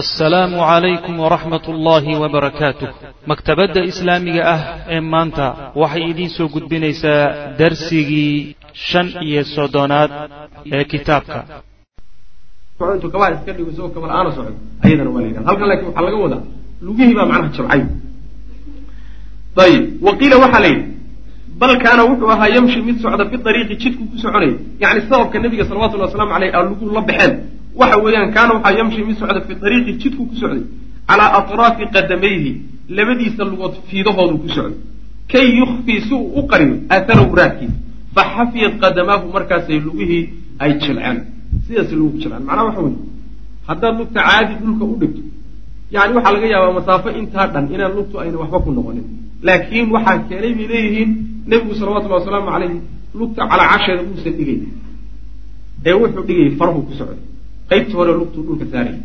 assalaamu calaykum waraxmat ullaahi wabarakaatuh maktabadda islaamiga ah ee maanta waxay idiin soo gudbinaysaa darsigii shan iyo soddonaad ee kitaabka. Intuu waxaa la yidhi bal kaana wuxuu ahaa yamshi mid socda fi ariiqi jidku ku soconayay yani sababka nabiga salawatullhi waslamu aleyh a luguhu la baxeen waxa weeyaan kaana waxaa yamshi mid socda fi ariiqi jidku ku socday calaa atraafi qadamayhi labadiisa lugood fiidahoodu ku socday. Kay yukfii si uu u qariyo atharahu raadkiisa fa xafiyat qadamaahu markaasay lugihii ay jilceen. Sidaas lugu jilceen. Macnaha waxa weye haddaad lugta caadi dhulka u dhigto yani waxaa laga yaabaa masaafo intaa dhan inaan lugtu ayna waxba ku noqonin. Laakiin waxaa keenay bay leeyihiin nebigu salawatullahi wasalaamu calayhi lugta calaa casheeda muusan dhigay ee wuxuu dhigayay farahu ku socday qaybtii hore lugtuu dhulka saarayay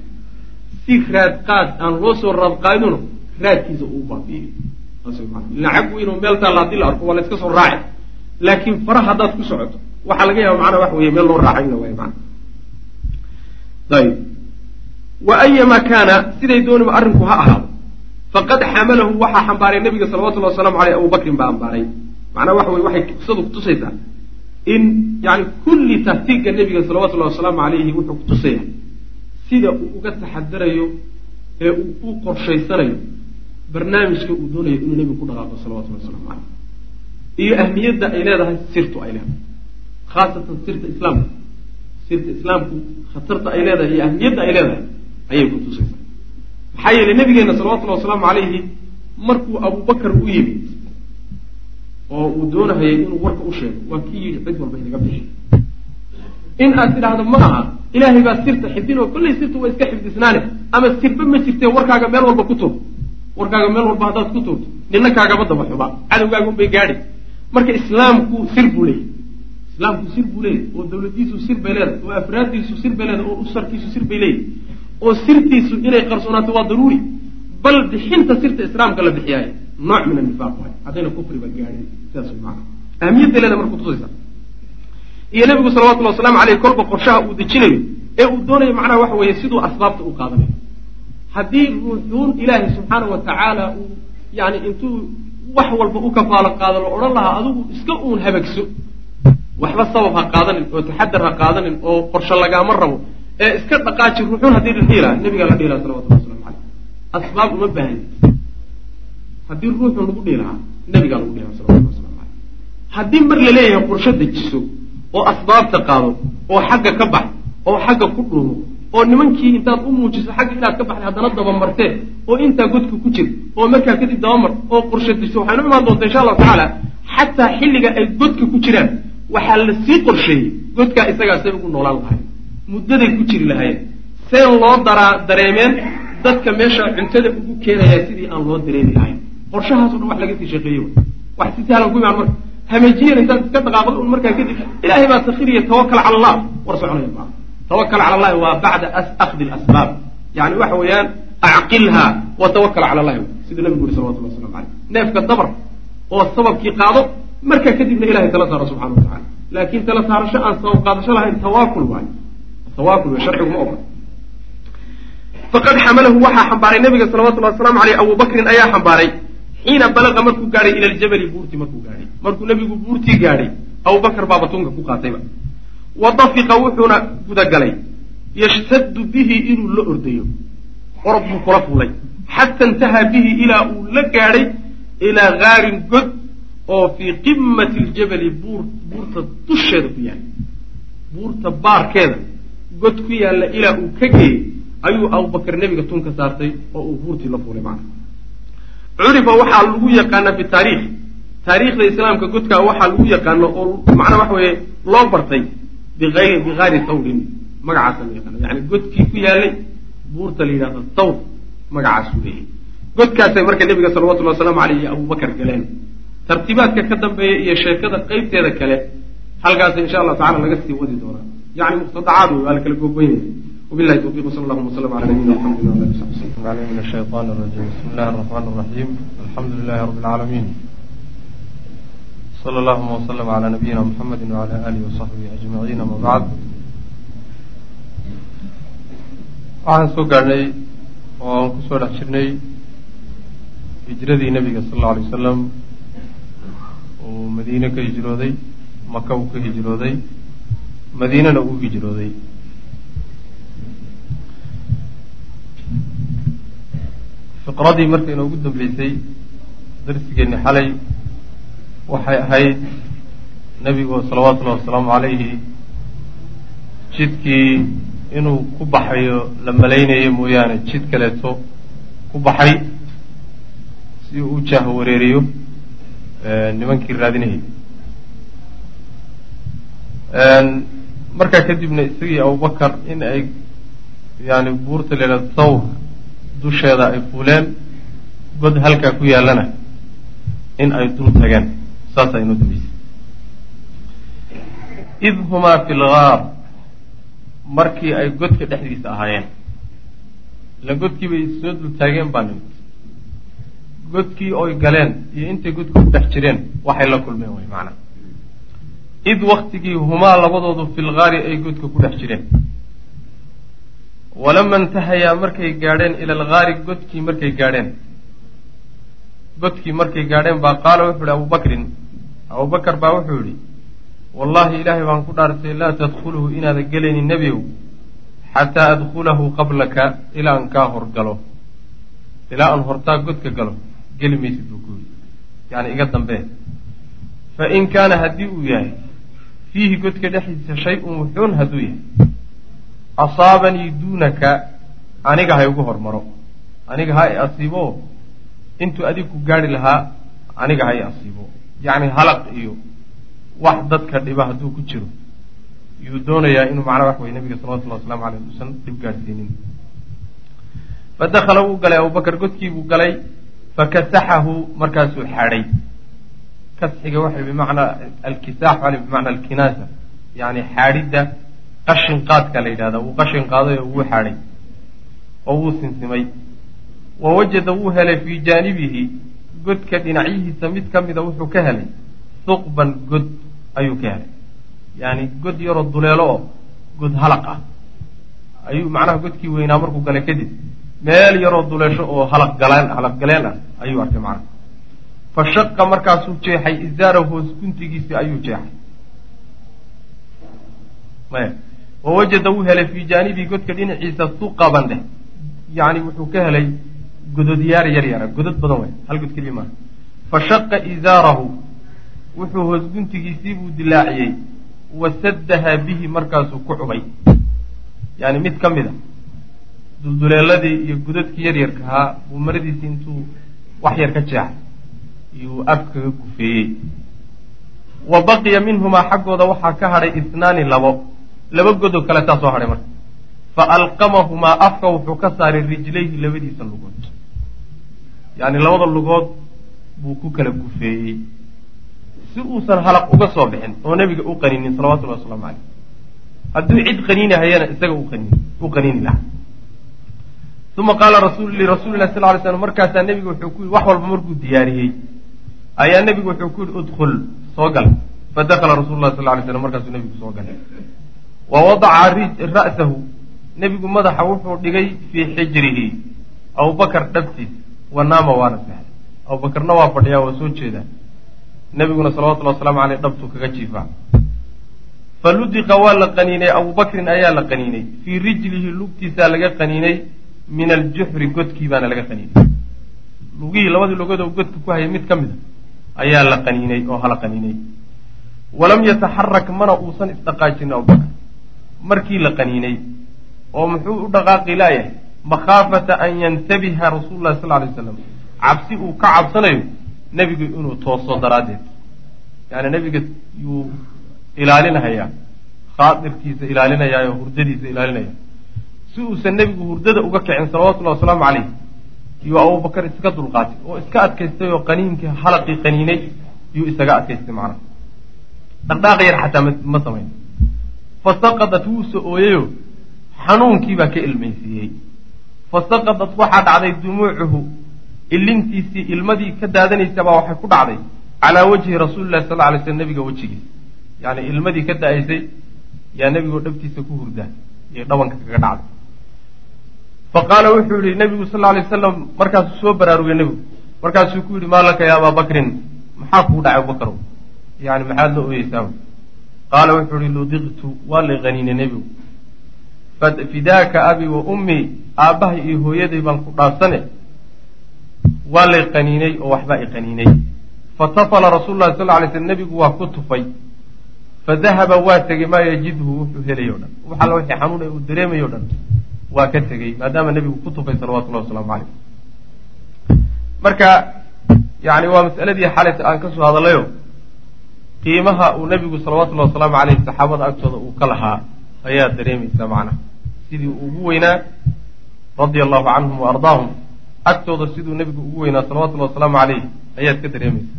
si raad aan loo soo raadqaadino raadkiisa uu baabiiyey. Lacag weyn oo meel taalla haddii la arko waa la iska soo raaci laakiin faraha haddaad ku socoto waxaa laga yaaba macnaa waxa weeye meel loo raaca in la macna ayib wa ayama kaana siday dooniba arrinku ha ahaado. Faqad xamalahu waxaa xambaaray nabiga salawatullahi wasalaamu aleyh abubakrin baa ambaaray macnaa waxa weye waxay qisadu kutusaysaa in yani kulli tahtiigga nebiga salawatullahi wasalaamu alayhi wuxuu kutusaya sida uu uga taxadarayo ee uu u qorshaysanayo barnaamijka uu doonayo inuu nebigu ku dhaqaaqo salawatullahi waslamu aleyh iyo ahmiyadda ay leedahay sirtu ay leedahay. Khaasatan sirta islaamka. Sirta islaamku khatarta ay leedahay iyo ahmiyadda ay leedahay ayay kutusaysaa maxaa yeelay nabigeena salawatullahi wasalaamu calayhi markuu abubakar u yimid oo uu doonahayay inuu warka u sheego waa kii yidhi cid walba inaga bixi. In aad tidhaahdo ma aha ilaahay baa sirta xifdin oo kollay sirta waa iska xifdisnaane. Ama sirba ma jirtee warkaaga meel walba ku tuur warkaaga meel walba haddaad ku tuurto nina kaagama daba xuba cadowgaaga unbay gaadhi. Marka islaamku sir buu leeyahy islaamku sir buu leeyahy oo dawladiisu sir bay leedahay oo afraaddiisu sir bay leedahay oo usarkiisu sir bay leeyahy oo sirtiisu inay qarsoonaato waa daruuri. Bal bixinta sirta islaamka la bixiyaayo nooc min anifaaq waay haddayna kufriba gaadhin sidaas way maana ahmiyadda leeda marka kutusaysa iyo nabigu salawatullhi wasalaamu aleyh kolba qorshaha uu dejinayo ee uu doonayo macnaha waxa weeye siduu asbaabta u qaadanayo. Haddii ruuxuun ilaahay subxaana wa tacaala uu yani intuu wax walba u kafaalo qaado la odhan lahaa adigu iska uun habagso. Waxba sabab ha qaadanin oo taxadar ha qaadanin oo qorsho lagaama rabo ee iska dhaqaaji ruuxuun haddii la dhihi laha nabigaa la dhihi laha salawatullah waslamu aleyh asbaab uma baahani haddii ruuxun lagu dhihi lahaa nabigaa lagu dhihi laha waslamu aleyh haddii mar la leeyahay qorsho dejiso oo asbaabta qaado oo xagga ka bax oo xagga ku dhuumo oo nimankii intaad u muujiso xagga inaad ka baxday haddana dabamartee oo intaa godka ku jir oo markaa kadib dabamar oo qorsho dejiso waxaynu imaan doontaa insha allahu tacaala xataa xilliga ay godka ku jiraan waxaa la sii qorsheeyey godkaa isagaa say ugu noolaan lahayen muddaday ku jiri lahaayeen. Seen loo daraa dareemeen dadka meesha cuntada ugu keenayaa sidii aan loo dareemi lahayn. Qorshahaaso dhan wax laga sii shaqeeye wax si sahlan ku imaan marka hamajiyan intaad iska dhaqaaqdo un markaa kadib ilaahay baa sakiriya tawakal cala allah. War soconaya maa tawakal cala allahi waa bacda akhdi lasbaab yani waxa weeyaan acqilha wa tawakal cala allahi. Siduu nabigu yuri salawatullah waslamu aleyh neefka dabar oo sababkii qaado markaa kadibna ilahay tala saaro subxana wa tacala laakiin tala saarasho aan sabab qaadasho lahayn tawaakul waay. Tawaakul wey sharcigu ma ogola. Faqad xamalahu waxaa xambaaray nabiga salawatullahi wasalaamu aleyh abubakrin ayaa xambaaray. Xiina balaqa markuu gaadhay ila ljabali buurti markuu gaadhay markuu nabigu buurtii gaadhay abubakar baa batunka ku qaatayba. Wa dafiqa wuxuuna gudagalay yashtaddu bihi inuu la ordayo. Orod buu kula fuulay. Xata intahaa bihi ilaa uu la gaadhay ilaa gaarin god oo fii qimati ljabali buur buurta dusheeda ku yaalla buurta baarkeeda god ku yaalla ilaa uu ka geeyey ayuu abubakar nebiga tunka saartay oo uu buurtii la fuulay macna. Curifa waxaa lagu yaqaana fi taariikhda islaamka godkaa waxaa lagu yaqaano oo macnaa waxa weeye loo bartay biayri bikaari thawrin magacaasa la yaqaano yani godkii ku yaalay buurta la yidhahdo thawr magacaasuu leeyahy godkaasay marka nebiga salawatullahi wasalaamu aleyh iyo abubakar galeen tartiibaadka ka dambeeya iyo sheekada qeybteeda kale halkaasa insha allahu tacala laga sii wadi doonaa yani muqtadacaad wey waa la kala gogoynaya وبالله التوفيق وصلى الله وسلم على نبينا محمد وعلى اله وصحبه وسلم. عليه من الشيطان الرجيم بسم الله الرحمن الرحيم الحمد لله رب العالمين صلى الله وسلم على نبينا محمد وعلى آله وصحبه أجمعين أما بعد waxaan soo gaadhnay oo aan kusoo dhex jirnay hijradii nebiga sal alla alay wasalam uu madiine ka hijrooday maka uu ka hijrooday madiinana uu hijrooday fiqradii marka inoogu dambeysay darsigeenni xalay waxay ahayd nebigu salawaatullahi wasalaamu calayhi jidkii inuu ku baxayo la malaynayo mooyaane jid kaleeto ku baxay si uu u jaah wareeriyo nimankii raadinayay. Markaa kadibna isagii abubakar in ay yani buurta leela thawr dusheeda ay fuuleen god halkaa ku yaallana in ay dul tageen saasaa inoo dambeysay. Id humaa fi lgaar markii ay godka dhexdiisa ahaayeen. Ila godkii bay soo dul taageen baa nimid. Godkii oy galeen iyo intay godka ku dhex jireen waxay la kulmeen way macnaa id waktigii humaa labadoodu fi lgaari ay godka ku dhex jireen. Walama intahayaa markay gaadheen ila algaari godkii markay gaadheen. Godkii markay gaadheen baa qaala wuxuu ihi abubakrin abubakar baa wuxuu yihi wallahi ilaahay baan ku dhaartay laa tadkhuluhu inaada gelaynin nebiyow xataa adkhulahu qablaka ilaa aan kaa horgalo ilaa aan hortaa godka galo. Geli maysid buu ku yidhi. Yani iga dambee fa in kaana haddii uu yahay fiihi godka dhexdiisa shay-un wuxuun hadduu yahay. Asaabanii duunaka aniga ha igu hormaro. Aniga ha i asiibo. Intuu adig ku gaari lahaa aniga ha i asiibo yacni halaq iyo wax dadka dhiba hadduu ku jiro. Yuu doonayaa inuu macnaa wax weye nabiga salawatullahi waslamu aleyh uusan dhib gaadhsiinin fa dakhala wuu galay abubakar godkii buu galay fakasaxahu markaasuu xaadhay kasxiga waxay bimacnaa alkisaax ale bimacnaa alkinaasa yani xaadhidda qashin qaadka la yidhahda wuu qashin qaaday oo wuu xaadhay oo wuu sinsimay. Wa wajada wuu helay fii jaanibihi godka dhinacyihiisa mid ka mida wuxuu ka helay. Huqban god ayuu ka helay. Yani god yaroo duleelo oo god halaq ah. Ayuu macnaha godkii weynaa markuu galay kadib. Meel yaroo duleesho oo halaq galeen ah ayuu arkay macnaha. Fa shaqa markaasuu jeexay izaara hoos guntigiisii ayuu jeexay. Maya wa wajada wuu helay fii jaanibihi godka dhinaciisa huqaban dheh yani wuxuu ka helay gododyaar yar yara godod badan way hal god keliya maaha. Fa shaqa izaarahu wuxuu hoos guntigiisii buu dilaaciyey wa saddahaa bihi markaasuu ku cubay. Yani mid ka mid a dulduleeladii iyo godadkii yaryarka ahaa buu maradiisii intuu wax yar ka jeexay iyuu af kaga gufeeyey. Wa baqiya minhumaa xaggooda waxaa ka hadhay isnaani labo laba godoo kale taa soo hadhay marka. Fa alqamahumaa afka wuxuu ka saaray rijlayhi labadiisa lugood yani labada lugood buu ku kala gufeeyey. Si uusan halaq uga soo bixin oo nebiga u qaninin salawatullahi wasalaamu caleyh hadduu cid qaniinahayana isaga u qaniini lahaa. Uma qaala rasul lirasuulilah sal ly slam markaasaa nebigu wuxuu ku yidhi wax walba markuu diyaariyey. Ayaa nebigu wuxuu ku yidhi udkhul soo gal. Fadakala rasulu lah sal lay slam markaasuu nebigu soo galay. Wa wadaca ra'sahu nebigu madaxa wuxuu dhigay fii xijrihi abubakar dhabtiisa wa naama waana sexday abubakarna waa fadhiyaa waa soo jeedaa. Nebiguna salawatullahi wasalaamu aleyh dhabtuu kaga jiifaa. Fa ludiqa waa la qaniinay abubakrin ayaa la qaniinay. Fii rijlihi lugtiisaa laga qaniinay min aljuxri godkii baana laga qaniinay. Lugihii labadii lugood oo godka ku hayay mid ka mid a ayaa la qaniinay oo hala qaniinay. Walam yataxarak mana uusan isdhaqaajinin abubakar markii la qaniinay oo muxuu u dhaqaaqi laayahay makhaafata an yantabiha rasuulu lahi sal lay slam cabsi uu ka cabsanayo nebigu inuu tooso daraaddeed. Yani nebiga yuu ilaalinahayaa khaadirkiisa ilaalinayaa oo hurdadiisa ilaalinaya. Si uusan nebigu hurdada uga kicin salawatullahi wasalaamu caleyh yuu abubakar iska dulqaatay oo iska adkaystay oo qaniinkii halaqii qaniinay yuu isaga adkaystay macnaha. Dhaqdhaaqa yar xataa ma samayn. Fa saqadat wuu so ooyayo xanuunkii baa ka ilmaysiiyey fa saqadat waxaa dhacday dumuucuhu ilintiisii ilmadii ka daadanaysa baa waxay ku dhacday calaa wajhi rasuulillahi sal alay slam nebiga wejigiisa yani ilmadii ka da'aysay yaa nebigoo dhabtiisa ku hurdaa iyo dhabanka kaga dhacday fa qaala wuxuu yihi nebigu sal alay wasalam markaasuu soo baraarugay nebigu markaasuu ku yidhi maa laka ya abaa bakrin maxaa kuu dhacay abubakarow yani maxaad la ooyeysaa qaala wuxuu yihi ludiqtu waa lay qaniinay nebigu fidaaka abi wa ummii aabbahay iyo hooyaday baan ku dhaafsane. Waa lay qaniinay oo waxbaa i qaniinay. Fatafala rasuulu lahi sal lay sl nebigu waa ku tufay. Fadahaba waa tegey maa yajidhu wuxuu helay o dhan. Wax alla wixii xanuun uu dareemay o dhan waa ka tegey maadaama nebigu ku tufay salawatullahi wasalaamu calayh marka yani waa mas'aladii xalayta aan ka soo hadalayo qiimaha uu nebigu salawatullahi wasalaamu caleyh saxaabada agtooda uu ka lahaa ayaa dareemaysaa macnaha sidii ugu weynaa radia allahu canhum wa ardaahum. Agtooda siduu nebigu ugu weynaa salawatullahi wasalaamu caleyh ayaad ka dareemaysaa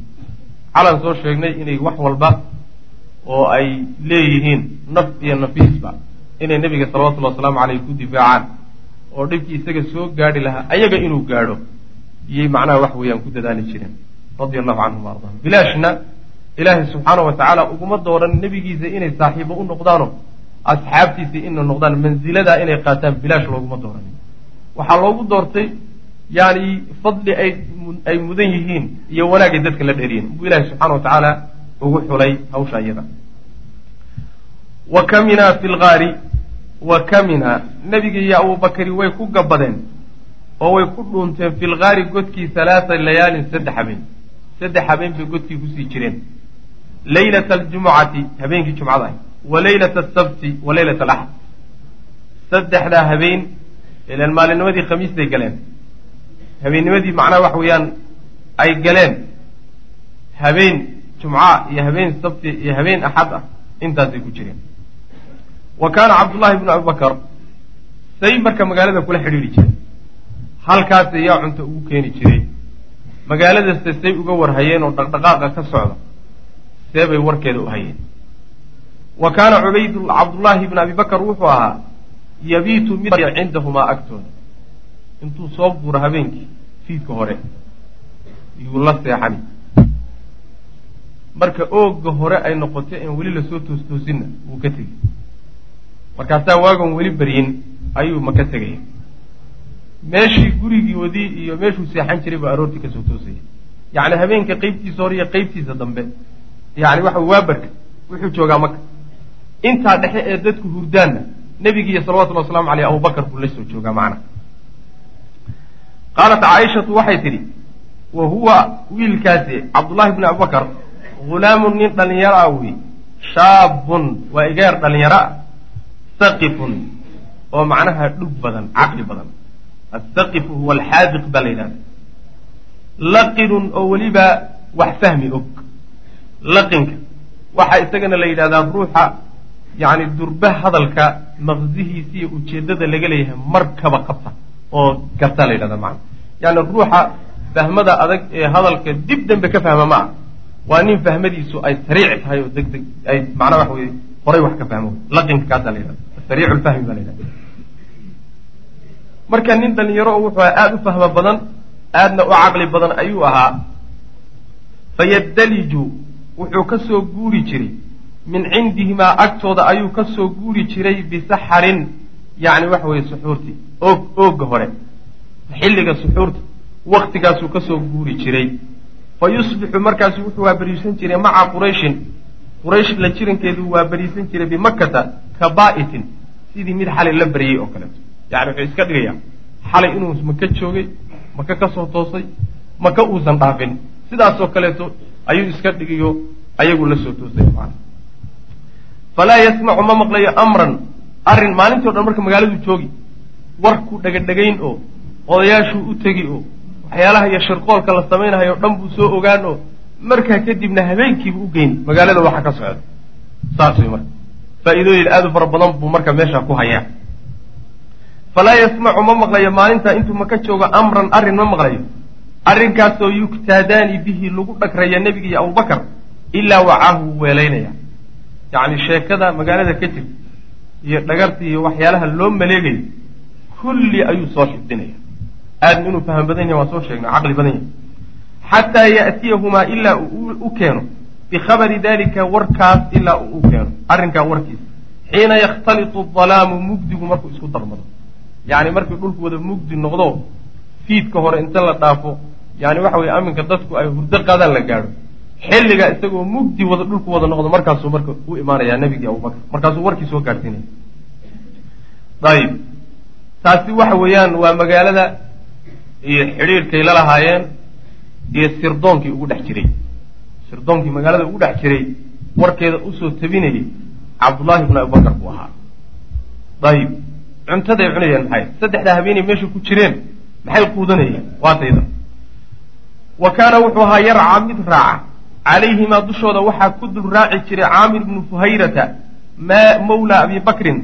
calan soo sheegnay inay wax walba oo ay leeyihiin naf iyo nafiisba inay nebiga salawatullahi wasalaamu caleyh ku difaacaan. Oo dhibkii isaga soo gaadhi lahaa ayaga inuu gaadho iyay macnaha wax weeyaan ku dadaali jireen radia allahu canhum wa ardahum bilaashna ilaahay subxaana wa tacaala uguma dooran nebigiisa inay saaxiibo u noqdaano asxaabtiisa inay noqdaan mansiladaa inay qaataan bilaash looguma dooran. Waxaa loogu doortay yani fadli ay mudan yihiin iyo wanaagay dadka la dheeriyen buu ilaahay subxana wa tacaala ugu xulay hawsha iyada wa kamina fi lgaari wa kamina. Nebiga iyo abubakari way ku gabadeen oo way ku dhuunteen fi lgaari godkii halaata layaalin saddex habeen. Saddex habeen bay godkii ku sii jireen. Laylata aljumucati habeenkii jumcada wa laylata asabti wa laylata alaxad saddexdaa habeen ilan maalinnimadii khamiisday galeen habeennimadii macnaha waxa weeyaan ay galeen habeen jumca iyo habeen sabti iyo habeen axad ah intaasay ku jireen wa kaana cabdullahi bnu abibakar say marka magaalada kula xidhiidhi jireen halkaas yaa cunto ugu keeni jiray magaaladaste say uga warhayeen oo dhaqdhaqaaqa ka socda see bay warkeeda u hayeen wa kaana cubayd cabdullaahi bn abi bakar wuxuu ahaa yabiitu mid cindahumaa agtooda intuu soo guuro habeenkii fiidka hore yuu la seexani. Marka ooga hore ay noqotay en weli la soo toostoosinna wuu ka tegey. Markaasaa waagan weli baryin ayuu maka tegaya meeshii gurigoodii iyo meeshuu seexan jiray buu aroortii ka soo toosaya yacni habeenka qeybtiisa hore iyo qeybtiisa dambe yani waxa waabarka wuxuu joogaa maka intaa dhexe ee dadku hurdaanna nebigiiyo salawatullhi waslamu aleyh abubakar buu la soo joogaa macna. Qaalat caaishatu waxay tidhi wa huwa wiilkaasi cabdullahi bni abubakar hulaamun nin dhalinyaro ah wey shaabun waa igeer dhalinyaro ah saqifun oo macnaha dhug badan caqli badan. Asaqifu huwa alxaadiq baa la yidhahda laqinun oo weliba wax fahmi og. Laqinka waxaa isagana la yidhahdaa ruuxa yani durba hadalka maqsihiisa iyo ujeedada laga leeyahay markaba qabta oo gartaa la yidhahda macana yani ruuxa fahmada adag ee hadalka dib dambe ka fahma ma ah waa nin fahmadiisu ay sariic tahay oo deg deg ay macnaa waxa weye horay wax ka fahmo. Laqinka kaasaa la yidhahda sariicu lfahmi baa la yidhahda. Marka nin dhalinyaro oo wuxuu aada u fahmo badan aadna u caqli badan ayuu ahaa. Fayadaliju wuxuu ka soo guuri jiray min cindihimaa agtooda ayuu ka soo guuri jiray bisaxarin yacni waxa weeye suxuurtii oog oogga hore xilliga suxuurta waktigaasuu ka soo guuri jiray. Fa yusbixu markaasu wuxuu waabariisan jiray maca qurayshin. Quraysh la jirankeedu waa bariisan jiray bimakkata ka baa'itin sidii mid xalay la baryey oo kaleeto yani wuxuu iska dhigayaa xalay inuu maka joogay maka ka soo toosay maka uusan dhaafin. Sidaasoo kaleeto ayuu iska dhigiyo ayagu la soo toosay falaa yasmacu ma maqlayo amran arrin maalintii o dhan marka magaaladuu joogi warku dhagadhagayn oo odayaashuu u tegi oo waxyaalaha iyo shirqoolka la samaynahayo dhan buu soo ogaan oo markaa kadibna habeenkiibu u geyn. Magaalada waxa ka socda. Saas wey marka. Faa-iidooyin aada u fara badan buu marka meesha ku hayaa. Falaa yasmacu ma maqlayo maalintaa intuu maka joogo amran arrin ma maqlayo arrinkaasoo yugtaadaani bihi lagu dhagraya nebiga iyo abubakar ilaa wacaahu weelaynaya yacni sheekada magaalada ka jirta iyo dhagarta iyo waxyaalaha loo maleegayo kulli ayuu soo xifdinaya aadam inuu faham badan yahay waan soo sheegnay caqli badan yahay. Xataa ya'tiyahumaa ilaa uu u keeno. Bikhabari dalika warkaas ilaa uu u keeno. Arrinkaa warkiisa. Xiina yakhtalitu dalaamu mugdigu markuu isku darmado. Yacni markii dhulku wada mugdi noqdo fiidka hore inta la dhaafo yani waxa weye aminka dadku ay hurdo qaadaan la gaadho xilliga isagoo mugdi wada dhulku wada noqdo markaasuu marka u imaanayaa nebigii abubakar markaasuu warkii soo gaadhsiinaya ayib taasi waxa weeyaan waa magaalada iyo xidhiirkay la lahaayeen iyo sirdoonkii ugu dhex jiray. Sirdoonkii magaalada ugu dhex jiray warkeeda u soo tabinayay cabdullaahi bnu abubakar buu ahaa. Ayib cuntaday cunayeen maxay? Saddexdaa habeenay meesha ku jireen. Maxay quudanayeen waatayda. Wa kaana wuxuu ahaa yarcaa mid raaca calayhimaa dushooda waxaa ku dul raaci jiray caamir bnu fuhayrata ma mawla abi bakrin.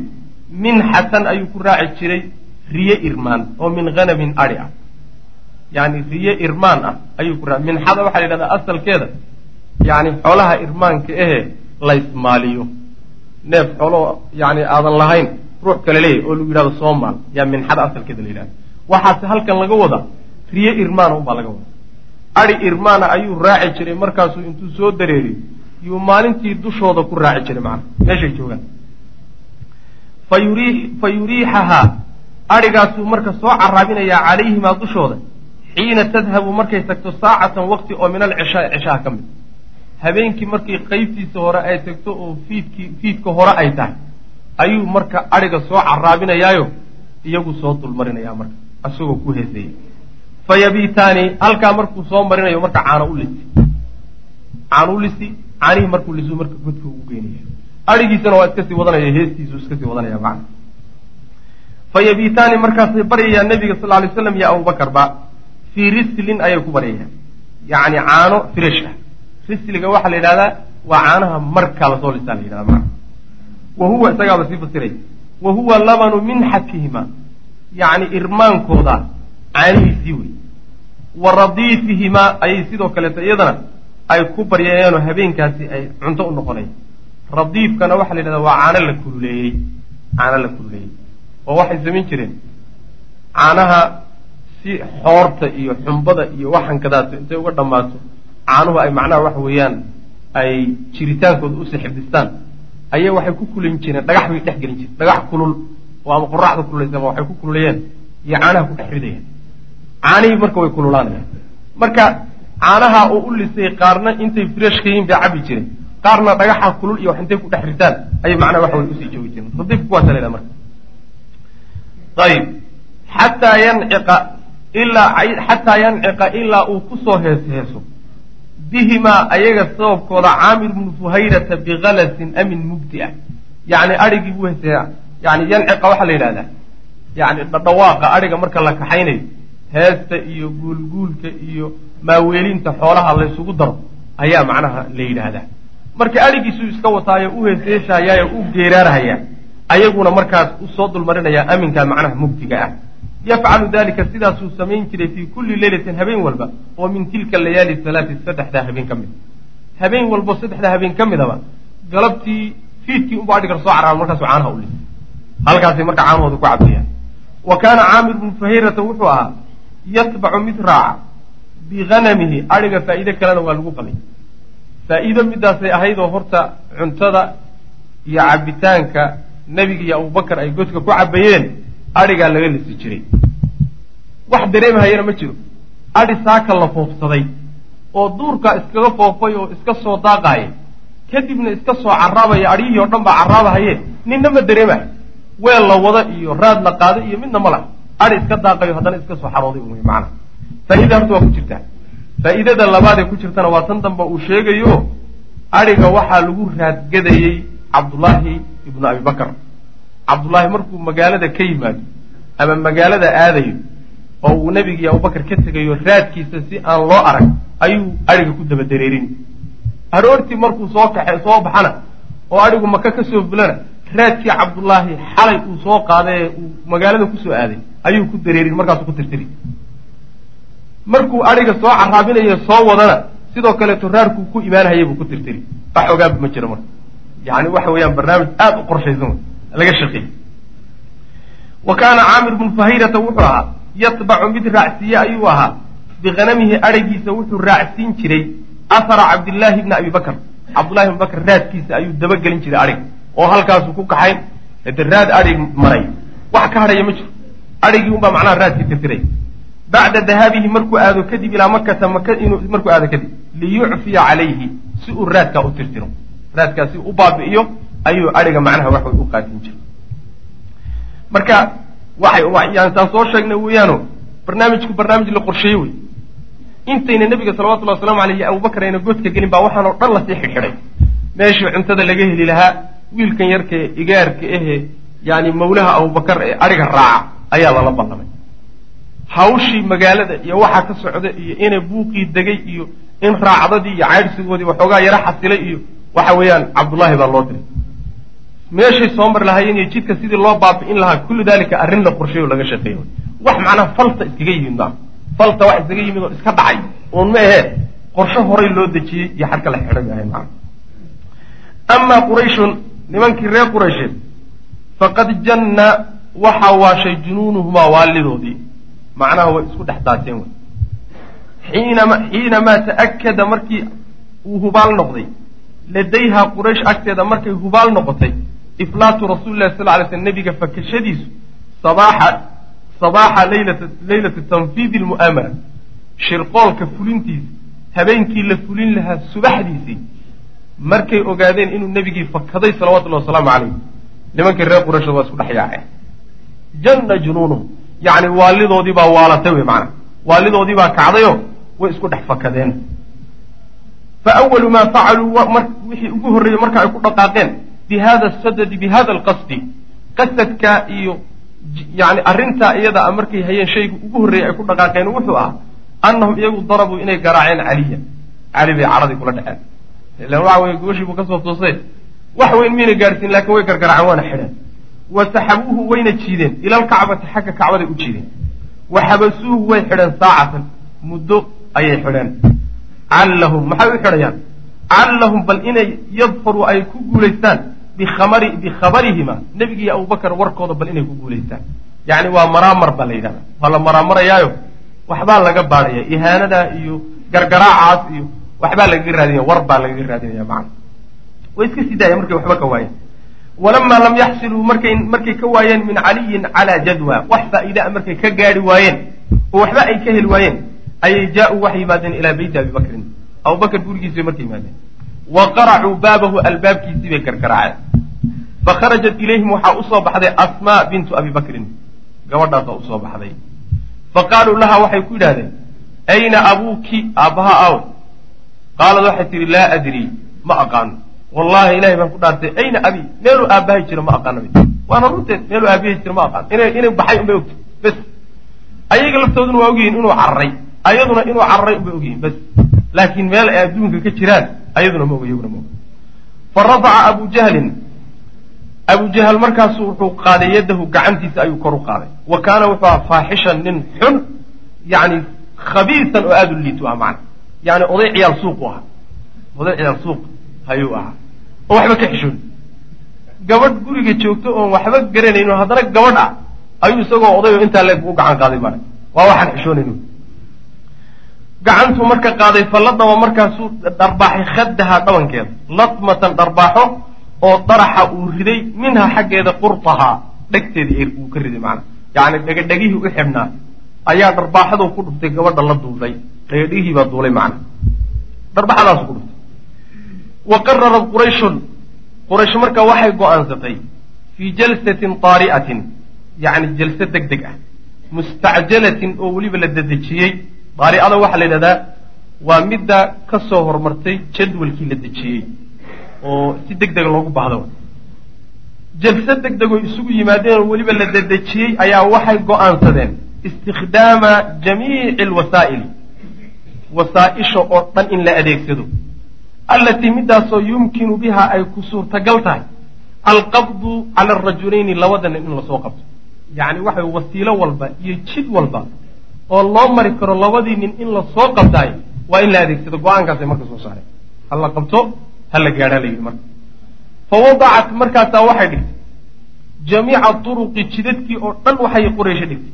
Minxatan ayuu ku raaci jiray riye irmaan oo min hanamin adi ah. Yani riye irmaan ah ayuu ku raa minxada waxaa la yidhahdaa asalkeeda yani xoolaha irmaanka ehe laysmaaliyo. Neef xoolo yani aadan lahayn ruux kale leeyahy oo lagu yidhahdo soomaal. Yaa minxada asalkeeda la yidhahda waxaase halkan laga wadaa riye irmaana unbaa laga wadaa adi irmaana ayuu raaci jiray markaasuu intuu soo dareeriyo yuu maalintii dushooda ku raaci jiray macana meeshay joogaan. Fa yuri fa yuriixahaa. Adhigaasuu marka soo caraabinayaa calayhimaa dushooda. Xiina tadhabu markay tagto saacatan waqti oo min alcishaai cishaha ka mid. Habeenkii markii qeybtiisa hore ay tagto oo fiidkii fiidka hore ay tahay ayuu marka adhiga soo caraabinayaayo iyagu soo dulmarinayaa marka isagoo ku heesayay fa yabiitaani halkaa markuu soo marinayo marka caano u lisi. Caano u lisi caanihii markuu lisu marka godka ugu geynaya adhigiisana waa iska sii wadanaya heestiisu iska sii wadanaya macna. Fa yabiitaani markaasay baryayaan nabiga sal ly slam iyo abubakar ba fii rislin ayay ku baryayaan. Yacni caano fresh ah. Risliga waxaa la yidhahdaa waa caanaha markaa la soo lisaa la yidhahda macna. Wa huwa isagaaba sii fasiray. Wa huwa labanu minxatihima yacni irmaankooda caanihiisii wey wa radiifihimaa ayay sidoo kaleeto iyadana ay ku baryayeenoo habeenkaasi ay cunto u noqonay. Radiifkana waxaa la yidhahdaa waa caano la kululeeyey. Caano la kululeeyey. Oo waxay samayn jireen. Caanaha si xoorta iyo xumbada iyo waxankadaato intay uga dhammaato caanuhu ay macnaha waxa weeyaan ay jiritaankooda u sii xifdistaan. Ayay waxay ku kulin jireen dhagax bay dhex gelin jireen. Dhagax kulul oo ama qoraxda kululaysa ama waxay ku kululayeen iyo caanaha ku dhex ridayeen caanihii marka way kululaanayaan marka caanaha oo u lisay qaarna intay fresh ka yihiin bay cabi jireen. Qaarna dhagaxa kulul iyo wax intay ku dhex ritaan ayay macnaha waxa way u sii joogi jireen. Radiifka kuwaasa la marka. Ayib. Xataa yanciqa ilaa xataa yanciqa ilaa uu ku soo hees heeso bihimaa ayaga sababkooda caamir bnu fuhayrata bikalasin amin mugdi ah yacni adhigii buu heesaya yani yanciqa waxaa la yidhahdaa. Yani dhawaaqa adhiga marka la kaxaynayo heesta iyo guulguulka iyo maaweelinta xoolaha laysugu daro ayaa macnaha la yidhaahdaa. Marka adhigiisuu iska wataayo u heeseeshayaayo u geeraarhayaa ayaguna markaas u soo dulmarinayaa aminka macnaha mugdiga ah. Yafcalu dalika sidaasuu samayn jiray fii kulli leylatin habeen walba oo min tilka layaali halaati saddexdaa habeen ka mid. Habeen walbo saddexdaa habeen ka midaba galabtii fiidkii unba adhigar soo caraaban markaasu caanaha u lisay halkaasay marka caanahooda ku cabayaan wa kaana caamir bnu fahayrata wuxuu ahaa yatbacu mid raaca bihanamihi adhiga faa'iide kalena waa lagu qabay. Faa'iido midaasay ahaydoo horta cuntada iyo cabitaanka nebiga iyo abubakar ay godka ku cabayeen adhigaa laga lisi jiray. Wax dareemhayana ma jiro. Adhi saaka la foofsaday oo duurkaa iskaga foofay oo iska soo daaqaaya kadibna iska soo carraabaya adhiyihii oo dhan baa carraabahaye ninna ma dareemahay weel la wada iyo raad la qaado iyo midna ma lah adhi iska daaqayo haddana iska soo xarooday un wey macana faa'iida horta waa ku jirtaa. Faa'iidada labaad ee ku jirtana waa tan dambe uu sheegayo adhiga waxaa lagu raadgadayey cabdullaahi ibnu abi bakar. Cabdullaahi markuu magaalada ka yimaado ama magaalada aadayo oo uu nebigii abubakar ka tegayo raadkiisa si aan loo arag ayuu adhiga ku daba dareerin aroortii markuu soo kaxe soo baxana oo adhigu maka ka soo fulana raadkii cabdullaahi xalay uu soo qaaday ee uu magaalada ku soo aaday ayuu ku dareerin markaasuu ku tirtiri. Markuu adhiga soo caraabinayo soo wadana sidoo kaleeto raarkuu ku imaanhayay buu ku tirtiri. Wax ogaaba ma jiro marka. Yani waxa weeyaan barnaamij aada u qorshaysan laga shaqeeyey wa kaana caamir bnu fahayrata wuxuu ahaa yatbacu mid raacsiiye ayuu ahaa. Bihanamihi adhigiisa wuxuu raacsiin jiray ahara cabdillaahi bni abi bakr cabdullahi bni bakr raadkiisa ayuu dabagelin jiray adhig oo halkaasuu ku kaxayn hade raad adhig maray wax ka hadhaya ma jiro. Adhigii unbaa macnaha raadkii tirtiraya bacda dahaabihi markuu aado kadib ilaa makata maka inuu markuu aado kadib liyucfiya calayhi si uu raadkaa u tirtiro. Raadkaa u baabi'iyo ayuu adhiga macnaha wax way u qaadin jiray. Marka waxay yani taan soo sheegnay weeyaano barnaamijku barnaamij la qorsheeye wey. Intayna nebiga salawatullahi waslamu aleyh iyo abubakar ayna godka gelin baa waxaan oo dhan la sii xidhxidhay. Meeshii cuntada laga heli lahaa wiilkan yarkae igaarka ahe yani mawlaha abubakar ee adhiga raaca ayaa lala ballamay hawshii magaalada iyo waxaa ka socda iyo inay buuqii degay iyo in raacdadii iyo caydhsigoodii waxoogaa yaro xasilay iyo waxa weeyaan cabdullaahi baa loo diray. Meeshay soo mari lahaayeen iyo jidka sidii loo baabi'in lahaa kullu dalika arrin la qorsheeyo laga shaqeeyo. Wax macnaha falta iskaga yimid maa falta wax iskaga yimid oo iska dhacay uun ma ahee qorshe horay loo dejiyey iyo xarka la xidhay ahay maa amaa qurayshun nimankii reer quraysheed faqad janna waxaa waashay junuunuhumaa waalidoodii. Macnaha way isku dhex daateen xiinamaa ta'akada markii uu hubaal noqday. Ladayha quraysh agteeda markay hubaal noqotay iflaatu rasuuli lahi sal lay sl nebiga fakashadiisu sabaaxa laylata tanfiidi lmu'aamara shirqoolka fulintiisa habeenkii la fulin lahaa subaxdiisii markay ogaadeen inuu nebigii fakaday salawatullahi wasalaamu calayh nimankii reer qurayshood waa isku dhex yaaceen. Janna junuunuhum yacni waalidoodii baa waalatay wey macana waalidoodii baa kacdayo way isku dhex fakadeen. Fa awalu maa facaluu wixii ugu horreeyey marka ay ku dhaqaaqeen bi hada sadadi bi hada alqasdi. Qasadka iyo yani arrintaa iyada a markay hayeen shayga ugu horreeyey ay ku dhaqaaqeen wuxuu ahaa annahum iyagu darabuu inay garaaceen caliya. Cali bay caradii kula dhexeen ilan waxa weye gobashii buu ka soo toosay. Wax weyn miyna gaadhsiin laakiin way gargaraaceen waana xidheen wa saxabuuhu wayna jiideen. Ila alkacbati xagga kacbaday u jiideen. Wa xabasuuhu way xidheen saacatan. Muddo ayay xidheen. Callahum maxay u xidhayaan? Callahum bal inay yadfaruu ay ku guulaystaan. Bikhabarihima nebiga iyo warkooda bal inay ku guulaystaan. Yacni waa maraamar baa la yidhahda waa la maraamarayaayo waxbaa laga baadhaya ihaanadaa iyo gargaraacaas iyo waxbaa lagaga raadinaya war baa lagaga raadinaya macana way iska sii daaya markay waxba ka waayeen. Walamaa lam yaxsiluu markay markay ka waayeen min caliyin calaa jadwa wax faa'iidaa markay ka gaadhi waayeen oo waxba ay ka heli waayeen ayay jaa-uu waxay yimaadeen ilaa beyti abi bakrin. Abubakar gurigiisi bay markay yimaadeen. Wa qaracuu baabahu albaabkiisii bay gargaraaceen fakharajat ilayhim waxaa u soo baxday asmaa bintu abi bakrin. Gabadhaasaa u soo baxday. Fa qaaluu laha waxay ku yidhahdeen ayna abuuki aabbaha aw qaalad waxay tihi laa adrii ma aqaano wallahi ilahay baan ku dhaartay. Ayna abi meeluu aabbahay jiro ma aqaano waana runteed meeluu aabahay jiro ma aqaano ina inay baxay unbay ogtay. Bes. Ayaga laftooduna waa ogyihiin inuu cararay ayaduna inuu cararay unbay ogyihiin. Bes. Laakiin meel ay adduunka ka jiraan ayaduna ma og iyaguna ma og fa radaca abu jahlin. Abu jahl markaasu wuxuu qaaday yadahu gacantiisa ayuu kor u qaaday. Wa kaana wuxuu aha faaxishan nin xun yani khabiisan oo aada u liitu ah macana yani oday ciyaal u ahaa oday ciyaal suuq ayuu ahaa oo waxba ka xishoon gabadh guriga joogto oon waxba garanayno haddana gabadh ah ayuu isagoo odayo intaa leeg u gacan qaaday baa waa waxaan xishoonayno gacantuu marka qaaday falladaba markaasuu dharbaaxay khaddaha dhabankeeda latmatan dharbaaxo oo daraxa uu riday minha xaggeeda qurtahaa dhegteeda uu ka riday macana yacni dhegadhegihii u xidhnaa ayaa dharbaaxaduu ku dhuftay gabadha la duulay dhegadhegihii baa duulay macana dharbaxadaasu ku dhuftay wa qararat qurayshun. Quraysh marka waxay go'aansatay fii jalsatin taari'atin yacni jalse deg deg ah mustacjalatin oo weliba la dedejiyey. Daari'ada waxaa la yidhahdaa waa midda ka soo hormartay jadwalkii la dejiyey oo si deg dega loogu baahdo. Jalse deg degoo isugu yimaadeen oo weliba la dedejiyey ayaa waxay go'aansadeen istikhdaama jamiici alwasaa'ili wasaa-isha oo dhan in la adeegsado. Allatii midaasoo yumkinu biha ay ku suurtagal tahay. Alqabdu cala arajulayni labada nin in la soo qabto. Yacni waxay wasiilo walba iyo jid walba oo loo mari karo labadii nin in la soo qabtaay waa in la adeegsado. Go'aankaasay marka soo saareen. Ha la qabto ha la gaadhaa la yidhi marka. Fa wadacat markaasaa waxay dhigtay. Jamiica turuqi jidadkii oo dhan waxay quraysho dhigtay.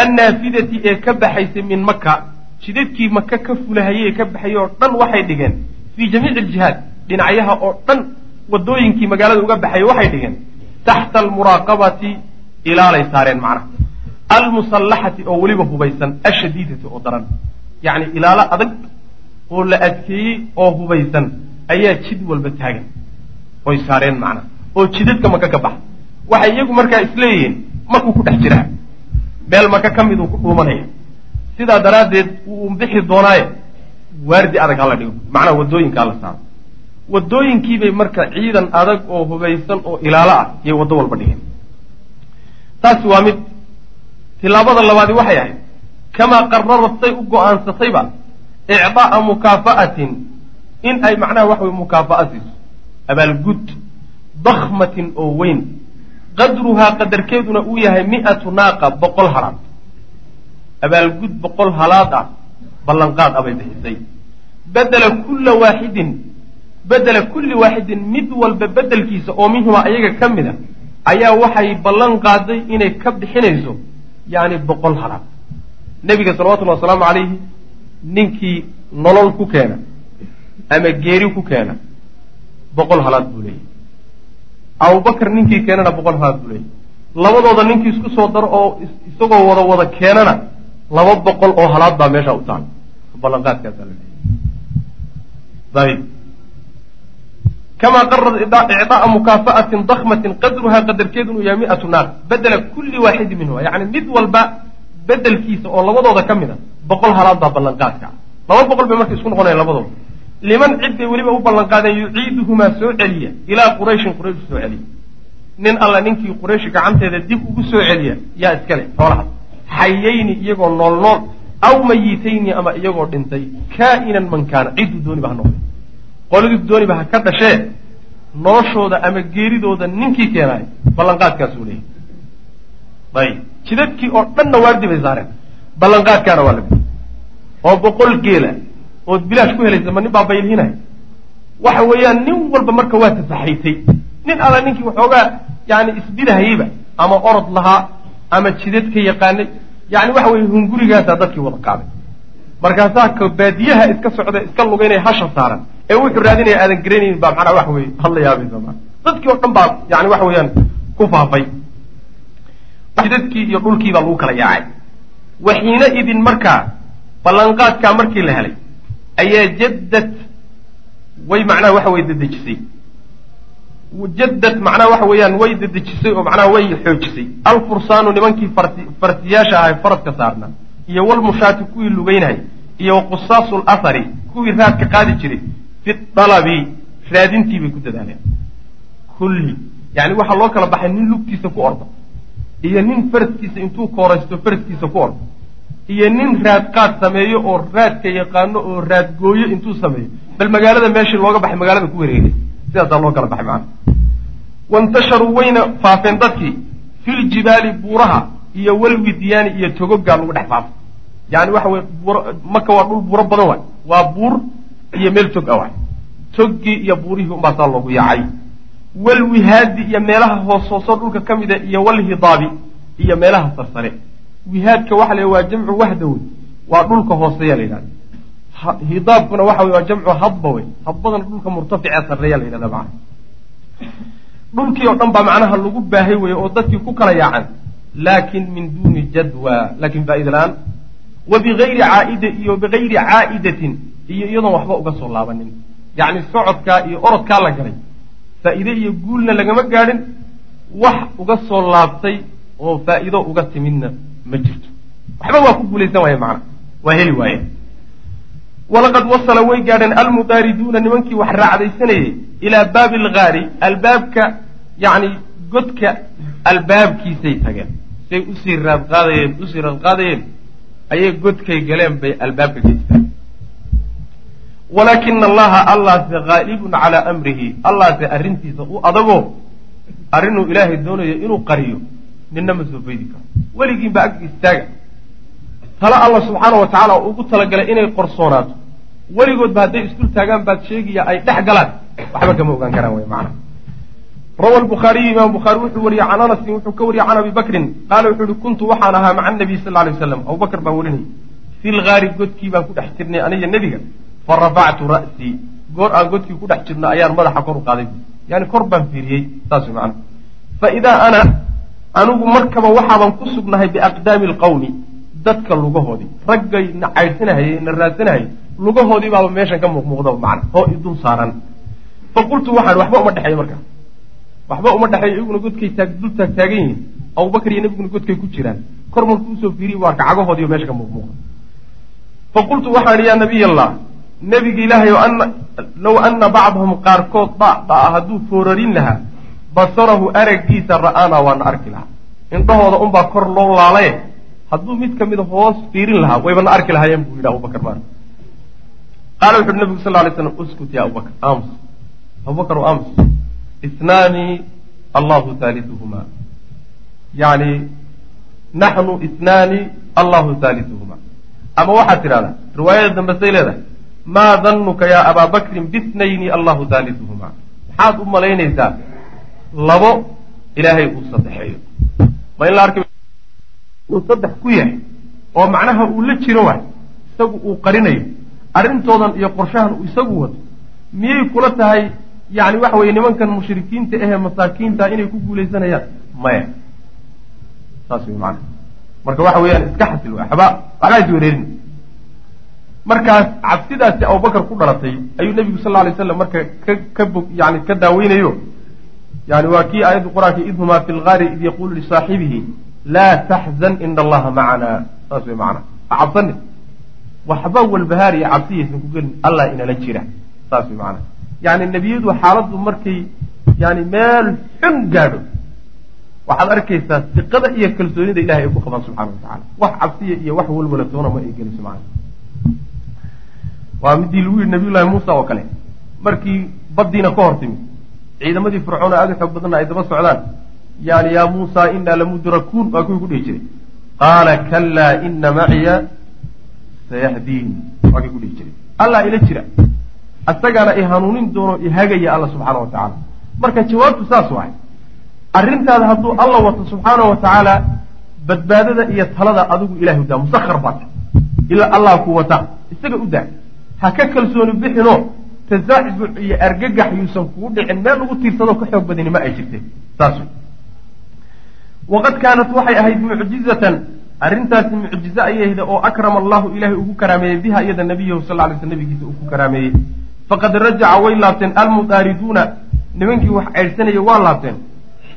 Annaafidati ee ka baxaysay min maka jidadkii maka ka fulahayey ka baxayay oo dhan waxay dhigeen. Fii jamiici aljihaad dhinacyaha oo dhan wadooyinkii magaalada uga baxayay waxay dhigeen. Taxta almuraaqabati ilaalay saareen macnaha almusallaxati oo weliba hubaysan ashadiidati oo daran. Yacni ilaalo adag oo la adkeeyey oo hubaysan ayaa jid walba taagan. Oy saareen macnaa oo jidadka maka ka baxa waxay iyagu markaa isleeyihiin makuu ku dhex jiraa meel maka ka mid uu ku dhuumanaya sidaa daraaddeed wuu bixi doonaaye waardi adag hala dhigo. Macnaha waddooyinka hala saaro. Waddooyinkiibay marka ciidan adag oo hubaysan oo ilaalo ah yay waddo walba dhigeen taasi waa mid tilaabada labaadi waxay ahayd. Kamaa qararat say u go'aansatayba icdaa'a mukaafa'atin in ay macnaha waxa wey mukaafa'a siiso abaalgud dakhmatin oo weyn. Qadruhaa qadarkeeduna uu yahay mi'atu naaqa boqol halaad abaalgud boqol halaad ah ballanqaad abay bixisay. Bedela kulla waaxidin bedela kulli waaxidin mid walba bedelkiisa oo minhumaa ayaga ka mid a ayaa waxay ballan qaaday inay ka bixinayso yacni boqol halaad. Nebiga salawatullhi wasalaamu calayhi ninkii nolol ku keena ama geeri ku keena boqol halaad buu leeyahy abubakar ninkii keenana boqol halaad buu leeyahy labadooda ninkii isku soo daro oo isagoo wada wada keenana laba boqol oo halaad baa meesha u taal. Ayb kamaa qarad icdaaa mukaafa'atin dakmatin qadruhaa qadarkeedunu yahay miatu naar. Bedela kulli waaxidi minhuma yacni mid walba bedelkiisa oo labadooda ka mid a boqol halaad baa ballanqaadka. Laba boqol bay marka isku noqonayan labadooda. Liman cid bay weliba u ballanqaadeen yuciiduhumaa soo celiya. Ilaa qurayshin quraysh soo celiya. Nin alla ninkii quraysh gacanteeda dib ugu soo celiya yaa iskale xoolaha xayayni iyagoo nool nool aw mayitayni ama iyagoo dhintay kaa'inan man kaana cidduu dooniba ha noqday. Qoladii dooniba ha ka dhashee noloshooda ama geeridooda ninkii keenaay ballanqaadkaasuu leeyahy ayb jidadkii oo dhanna waardi bay saareen ballanqaadkaana waa la oo boqol geela ood bilaash ku helaysa ma nin baa baylhinaya waxa weeyaan nin walba marka waa tafaxaytay nin alla ninkii waxoogaa yani isbidahayeyba ama orod lahaa ama jidadka yaqaanay yani waxa weye hungurigaasaa dadkii wada qaaday markaasaa ka baadiyaha iska socda iska lugaynaya hasha saaran ee wuxuu raadinaya aadan garanaynin baa macnaa waxa weye hadla yaabaysa ma. Dadkii oo dhan baa yani waxa weeyaan ku faafay. Jidadkii iyo dhulkii baa lagu kala yaacay. Waxiina idin markaa ballanqaadkaa markii la helay ayaa jaddad way macnaha waxa weye dedejisay jaddad macnaha waxa weeyaan way dedejisay oo macnaha way xoojisay alfursaanu nimankii farsi farsiyaasha ahay faraska saarnaa iyo walmushaati kuwii lugeynayay iyo qusaasu lathari kuwii raadka qaadi jiray fi dalabi raadintii bay ku dadaaleen kulli yani waxaa loo kala baxay nin lugtiisa ku orda iyo nin faraskiisa intuu kooraysto faraskiisa ku ordo iyo nin raad qaad sameeyo oo raadka yaqaano oo raadgooyo intuu sameeyo bal magaalada meeshii looga baxay magaalada ku wareegay sidaasaa loo kala baxay macana waintasharuu wayna faafeen dadkii filjibaali buuraha iyo walwidiyaani iyo togogaa lagu dhex faafay yani waxa weye maka waa dhul buuro badan waay. Waa buur iyo meel tog a waay. Toggii iyo buurihii unbaa saa loogu yaacay. Walwihaadi iyo meelaha hoos hoosoo dhulka ka mida iyo walhidaabi iyo meelaha sarsare. Wihaadka waxa la waa jamcu wahda wey waa dhulka hooseeya la yidhahda hidaabkuna waxa wey waa jamcu hadba wey hadbadana dhulka murtaficee sarreeya la yidhahda macana dhulkii oo dhan baa macnaha lagu baahay weye oo dadkii ku kala yaacan laakin min duuni jadwa laakin faaida la'aan wa bigayri caaida iyo bigayri caa'idatin iyo iyadoon waxba uga soo laabanin. Yacni socodkaa iyo orodkaa la galay. Faa'iide iyo guulna lagama gaadhin wax uga soo laabtay oo faa'iido uga timidna ma jirto. Waxba waa ku guulaysan waaye macna. Waa heli waaye walaqad wasala way gaadheen almudaariduuna nimankii wax raacdaysanayay ilaa baabi algaari albaabka yacni godka albaabkiisay tageen say u sii raadqaadayeen u sii raadqaadayeen ayay godkay galeen bay albaabka geystaan walaakina allaha allaase haalibun calaa amrihi allaase arrintiisa u adagoo arrinuu ilaahay doonayo inuu qariyo ninna ma soo faydi karo weligiinba ag istaaga tala allah subxaana wa tacaala ugu talagalay inay qorsoonaato. Weligoodba hadday isdul taagaan baad sheegaya ay dhex galaan. Waxba kama ogaan karaan wey macana rawa lbukhaariyu imaam bukhaari wuxuu wariyey can anasin wuxuu ka wariyey can abi bakrin qaala wuxuu yihi kuntu waxaan ahaa maca nabiy sal lay waslam abubakr baan warinayay fi lgaari godkii baan ku dhex jirnay aniga nebiga. Fa rafactu ra'sii goor aan godkii ku dhex jirno ayaan madaxa kor u qaaday. Yani kor baan fiiriyey saas macana fa idaa ana anigu markaba waxaaban ku sugnahay biaqdaami alqawmi dadka lugahoodii raggay na caydhsanahayey na raadsanahayay lugahoodii baaba meeshan ka muuqmuuqdaba macna oo idul saaran. Fa qultu waxaan waxba uma dhexeeyo markaa waxba uma dhexeeyo iyaguna godkay taag dul taag taagan yihiin. Abubakar iyo nebiguna godkay ku jiraan. Kor markuu u soo fiiriy waa kacagahoodiiyo meesha ka muuqmuuqa fa qultu waxaan yaa nabiy allah nebiga ilaahay low ana bacdahum qaarkood dhadhaa hadduu foorarin lahaa basarahu araggiisa ra'aanaa waana arki lahaa. Indhahooda unbaa kor loo laalaye hadduu mid ka mida hoos fiirin lahaa waybana arki lahaayeen buu yidhi abubakar maar qaala wuxu uhi nabigu sal ly slam uskut ya abubakar aamus. Abubakar aamus. Isnaani allahu haaliuhuma yani naxnu isnaani allahu haaliuhuma ama waxaad tidhahdaa riwaayada dambe say leedahay maa danuka ya abaa bakrin bisnayni allahu haaliuhuma maxaad u malaynaysaa labo ilaahay uu saddexeeyo ma in la arki uu saddex ku yahay oo macnaha uu la jiro waay isagu uu qarinayo. Arrintoodan iyo qorshahan uu isagu wato. Miyay kula tahay yani waxa weye nimankan mushrikiinta ahee masaakiinta inay ku guulaysanayaan? Maya. Saas wey maana marka waxa weeyaan iska xasil waxba waxbaa is wereerin markaas cabsidaasi abubakar ku dhalatay ayuu nebigu sal lay slam marka ka bog yani ka daaweynayo. Yani waa kii aayadda qur'aanka id humaa fi lgaari id yaquulu lisaaxibihi laa taxzan ina allaha macana saas wey macana ha cabsani waxba walbahaar iyo cabsiyaysan ku gelin allah inala jira saas wey macana yani nebiyadu xaaladdu markay yani meel xun gaadho waxaad arkaysaa siqada iyo kalsoonida ilahay ay ku qabaan subxana wa tacala wax cabsiya iyo wax walwala toona ma ay geliso macana waa midii lagu yidhi nabiy llahi muusa oo kale markii baddiina ka hor timid ciidamadii fircoon aada u xoog badanna ay daba socdaan yani yaa muusa inaa lamudrakuun waa kuwii ku dhihi jiray. Qaala kalaa ina maciya sayahdiin waa kii ku dhihi jiray. Allah ila jira. Asagaana i hanuunin doono ihagaya alla subxaana wa tacaala. Marka jawaabtu saas waay. Arrintaada hadduu alla wato subxaana wa tacaala badbaadada iyo talada adigu ilahay udaa musahar baata ilaa allah ku wata isaga u daa. Ha ka kalsooni bixinoo tasaacuc iyo argagax yuusan kugu dhicin meel lagu tiirsado ka xoog badani ma ay jirteen. Saas wey waqad kaanat waxay ahayd mucjizatan arrintaasi mucjize ayay ahda oo akrama allahu ilaahay ugu karaameeyey biha iyada nabiyahu sal lay sl nabigiisa uu ku karaameeyey faqad rajaca way laabteen almudaariduuna nimankii wax ceydhsanayay waa laabteen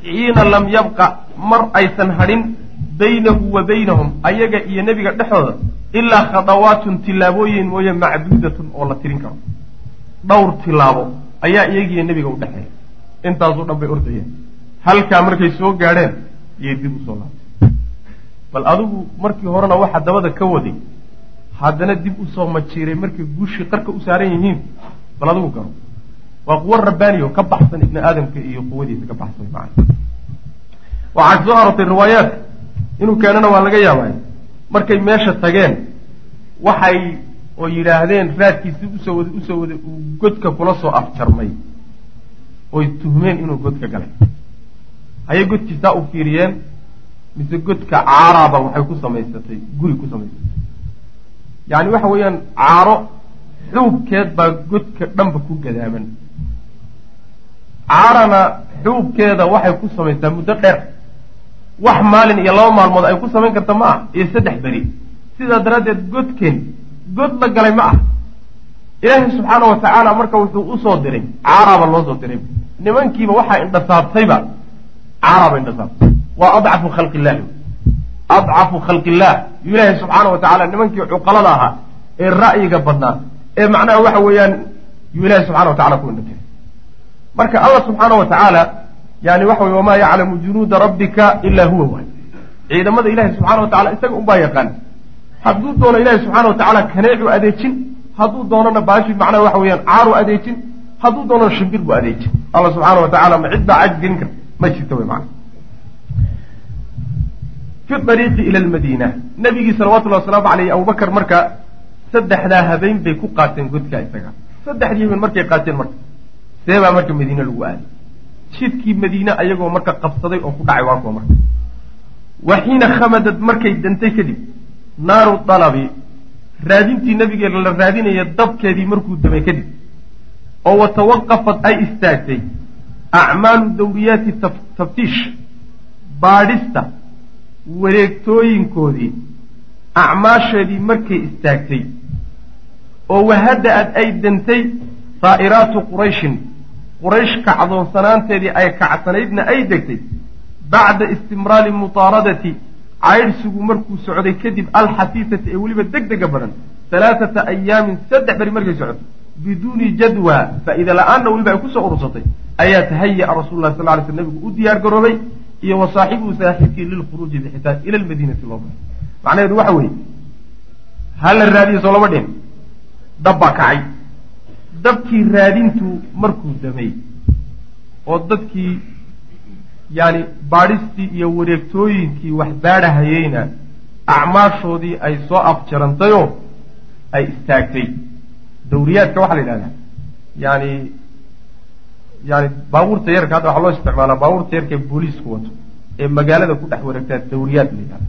xiina lam yabqa mar aysan hadhin baynahu wa baynahum ayaga iyo nebiga dhexooda ilaa khadawaatun tillaabooyin mooye macduudatun oo la tirin karo dhowr tilaabo ayaa iyagiiyo nebiga u dhexeeya intaasoo dhan bay ordayeen halkaa markay soo gaadheen iyay dib u soo laabtay. Bal adigu markii horena waxa dabada ka waday haddana dib u soo majiiray markay guushii qarka u saaran yihiin bal adigu garo waa quwo rabbaaniyo ka baxsan ibni aadamka iyo quwadiisa ka baxsan macana waxaa soo arortay riwaayaadka inuu keenana waa laga yaabay markay meesha tageen waxay oo yidhaahdeen raadkiisi u soo wada u soo wada uu godka kula soo afjarmay oy tuhmeen inuu godka galay hayay godkiisaa u fiiriyeen. Mise godka caaraaba waxay ku samaysatay guri ku samaysatay. Yacni waxa weeyaan caaro xuubkeed baa godka dhanba ku gadaaman caarana xuubkeeda waxay ku samaysaa muddo dheer. Wax maalin iyo laba maalmood ay ku samayn karta ma ah iyo saddex beri. Sidaa daraaddeed godkeen god la galay ma ah. Ilaahay subxaana wa tacaala marka wuxuu u soo diray caaraaba loo soo diray. Nimankiiba waxaa indhasaabtayba caaraaba indhasaabtay waa adcafu khalqi illahi adcafu khalqi illah yuu ilaahay subxaana wa tacaala nimankii cuqalada ahaa ee ra'yiga badnaa ee macnaha waxa weeyaan yuu ilahay subxana wa tacala ku indhatiray marka allah subxaana wa tacaala yani waxa wey wamaa yaclamu junuuda rabbika ilaa huwa waay ciidamada ilahi subxana wa tacala isaga unbaa yaqaan hadduu doono ilahi subxaana wa tacaala kaneecu adeejin hadduu doonana baashi macnaha waxa weeyaan caaru adeejin hadduu doonana shimbir buu adeejin allah subxaana wa tacala ma cid baa cajis gelin karta ma jirta wey macana fi ariiqi ila lmadiina nabigii salawatullahi wasalaamu caleyh abubakar marka saddexdaa habeen bay ku qaateen godka isaga. Saddexdii habeen markay qaateen marka see baa marka madiine lagu aaday jidkii madiine ayagoo marka qabsaday oo ku dhacay waa kuwa marka. Wa xiina khamadad markay dantay kadib naaru dalabi raadintii nabiga la raadinaya dabkeedii markuu damay kadib oo wa tawaqafad ay istaagtay acmaalu dawriyaati taftiish baadhista wareegtooyinkoodii acmaasheedii markay istaagtay oo wahada-ad ay dantay saa'iraatu qurayshin quraysh kacdoonsanaanteedii ay kacsanaydna ay degtay bacda istimraali mutaaradati caydhsigu markuu socday kadib alxasiisati ee weliba deg dega badan halaaata ayaamin saddex beri markay socoto biduuni jadwa faa-ida la'aanna weliba ay ku soo urursatay ayaa tahaya-a sal ly sl nabigu u diyaar garoobay iyo wa saaxibuhu saaxiibkii lilkhuruuji bixitaan ila lmadiinati loo baxay macnaheedu waxa weeye hala raadiyo soo lama dhihin dab baa kacay. Dabkii raadintu markuu damay oo dadkii yani baadhistii iyo wareegtooyinkii wax baadhahayeyna acmaashoodii ay soo afjarantayoo ay istaagtay dawriyaadka waxaa la yidhahdaa. Yani yani baabuurta yarka hadda waxaa loo isticmaalaa baabuurta yarka ee booliisku wato ee magaalada ku dhex wareegtaa dawriyaad la yidhahda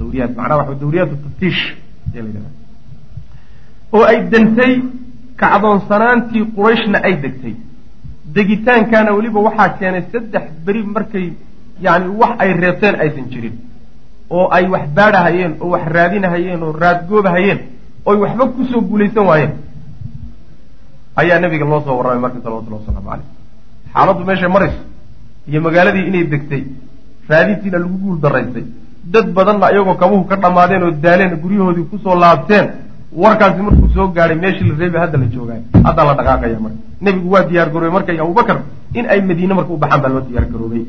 dawriyaad macnaha waxa dawriyaatu taftiish ayaa la yidhahda oo ay dantay kacdoonsanaantii qurayshna ay degtay. Degitaankaana weliba waxaa keenay saddex beri markay yani wax ay reebteen aysan jirin. Oo ay wax baadhahayeen oo wax raadinahayeen oo raadgoobahayeen oy waxba ku soo guulaysan waayeen ayaa nabiga loo soo warramay marka salawatullahi wasalaamu caleyh xaaladdu meeshay marayso iyo magaaladii inay degtay raadintiina lagu guul daraystay. Dad badanna iyagoo kabuhu ka dhammaadeen oo daaleen guryahoodii ku soo laabteen warkaasi markuu soo gaadhay meeshii la reebay hadda la joogaayo haddaa la dhaqaaqaya marka. Nebigu waa diyaar garoobay markay abubakar in ay madiine marka u baxaan baa loo diyaar garoobay.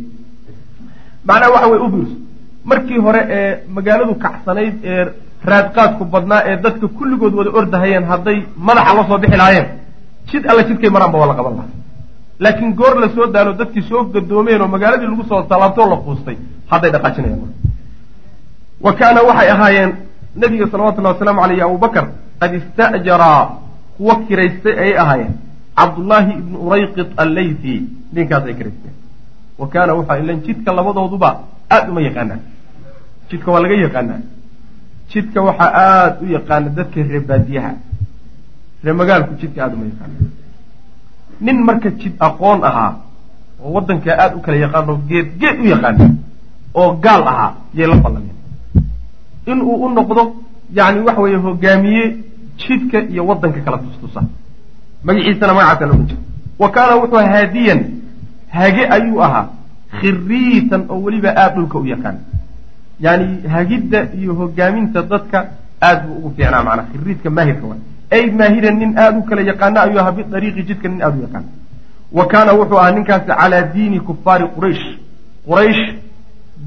Macnaha waxa weye u fiirso markii hore ee magaaladu kacsanayd ee raadqaadku badnaa ee dadka kulligood wada ordahayeen hadday madaxa la soo bixi lahaayeen jid alla jidkay maraanba waa la qaban lahaa. Laakiin goor la soo daalo dadkii soo gadoomeen oo magaaladii lagu soo talaabtoo la quustay hadday dhaqaajinayaan wa kaana waxay ahaayeen nabiga salawatullahi wasalaamu aleyh abubakar qad ista'jaraa kuwa kiraystay ayay ahaayeen cabdullaahi ibnu urayqit alleythi ninkaasay kiraysteen wa kaana wuxaa ilan jidka labadooduba aada uma yaqaanaan. Jidka waa laga yaqaanaa. Jidka waxaa aada u yaqaana dadka reer ree magaalku jidka aada uma yaqaana nin marka jid aqoon ahaa oo waddankaa aada u kala yaqaano geed geed u yaqaana oo gaal ahaa yay la ballameen inuu u noqdo yani waxa weeye hogaamiye jidka iyo waddanka kala tustusa. Magaciisana magacaasa la odhan jira wa kaana wuxuu haadiyan hage ayuu ahaa khiriitan oo weliba aada dhulka u yaqaan. Yani hagidda iyo hogaaminta dadka aad buu ugu fiicnaa macnaa khiriidka maahirka waa ay maahiran nin aada u kala yaqaana ayuu ahaa bidariiqi jidka nin aada u yaqaana wa kaana wuxuu ahaa ninkaasi calaa diini kufaari quraysh. Quraysh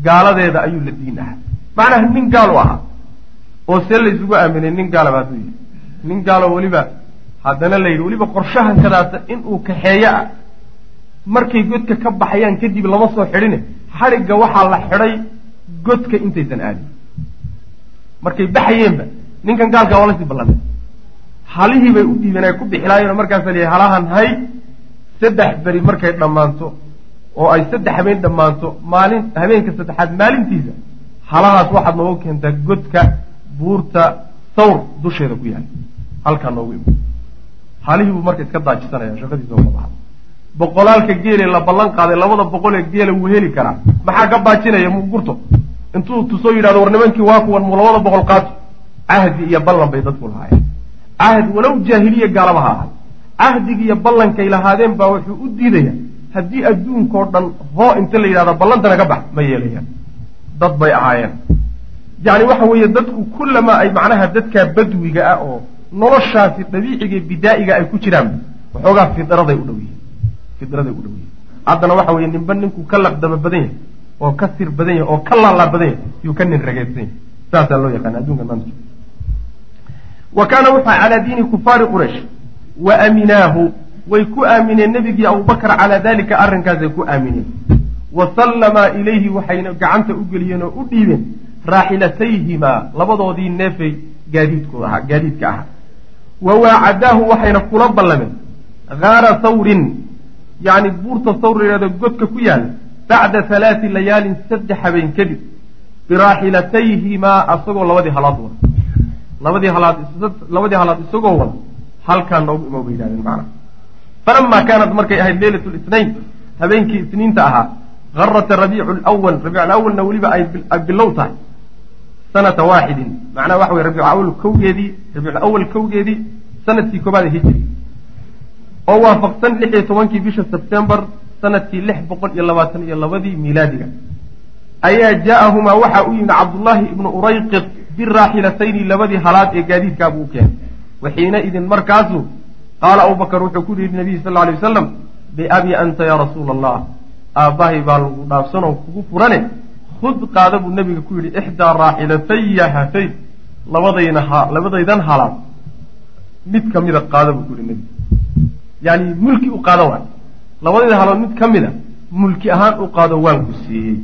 gaaladeeda ayuu la diin ahaa. Macnaha nin gaal u ahaa oo see laysugu aaminay nin gaalaba hadduu yihi nin gaaloo weliba haddana la yidhi weliba qorshahan kadaata inuu kaxeeyo ah. Markay godka ka baxayaan kadib lama soo xidhine xadhigga waxaa la xidhay godka intaysan aadin. Markay baxayeenba ninkan gaalka waa la sii ballamay halihii bay u dhiibeen ay ku bixilaayeen oo markaasa lihi halahan hay saddex beri markay dhammaanto oo ay saddex habeen dhammaanto maalin habeenka saddexaad maalintiisa halahaas waxaad noogu keentaa godka buurta thawr dusheeda ku yahay halkaa noogu imi halihii buu marka iska daajisanaya shaqadiisa uga baxa boqolaalka geele la ballan qaaday labada boqol ee geela wuu heli karaa. Maxaa ka baajinaya mu gurto. Intuu tusoo yidhahdo war nimankii waa kuwan mu labada boqol qaato. Cahdi iyo ballan bay dadku lahaayeen cahd walow jaahiliya gaalaba ha ahay cahdigii iyo ballankay lahaadeen baa wuxuu u diidaya haddii adduunkao dhan hoo inta la yidhahdo ballantana ka bax ma yeelayaan. Dad bay ahaayeen. Yacni waxa weeye dadku kullamaa ay macnaha dadkaa badwiga ah oo noloshaasi dabiiciga bidaa'iga ay ku jiraan waxoogaa fidraday u dhow yihiin fidraday u dhow yihiin haddana waxa weeye ninba ninkuu ka laqdaba badan yahay oo ka sir badan yahay oo ka laalaa badan yahay yuu ka nin rageedsan yahay saasaa loo yaqaana adduunka maanta wa kaana wuxua calaa diini kufaari quraysh. Wa aaminaahu. Way ku aamineen nebigii abubakar calaa dalika arrinkaasay ku aamineen. Wa sallamaa ilayhi waxayna gacanta u geliyeen oo u dhiibeen raaxilatayhimaa labadoodii neefay gaadiidku ahaa gaadiidka ahaa. Wa waacadaahu waxayna kula ballameen. Haara thawrin yacni buurta thawr layhahdo godka ku yaalla bacda halaati layaalin saddex habeen kadib biraaxilatayhimaa asagoo labadii halaad wada labadii halaad labadii halaad isagoo wada halkaa noogu imo bay yidhahdeen macnaha falamaa kaanat markay ahayd leylat lithnayn habeenkii isniinta ahaa garata rabiicu lwal rabiic awalna weliba ay bilow tahay. Sanata waaxidin macnaha waxa wey rabiicu awal kowgeedii rabiicu awal kowgeedii sannadkii koobaad ee hijri. Oo waafaqsan lix iyo tobankii bisha sebtembar sannadkii lix boqol iyo labaatan iyo labadii miilaadiga ayaa jaa-ahumaa waxaa u yimid cabdullaahi ibnu urayqid biraaxilatayni labadii halaad ee gaadiidkaabuu u keenay. Waxiina idin markaasu qaala abubakar wuxuu ku yihi nabiyi sal alay wasalam biabi anta yaa rasuula allah aabbahay baa lagu dhaafsanoo kugu furane khud qaada buu nabiga ku yidhi ixdaa raaxilataya hatayn labadayna labadaydan halaad mid kamida qaada buu ku yihi nebiga yani mulki u qaado waay. Labadayda halood mid ka mida mulki ahaan u qaado waan ku siiyey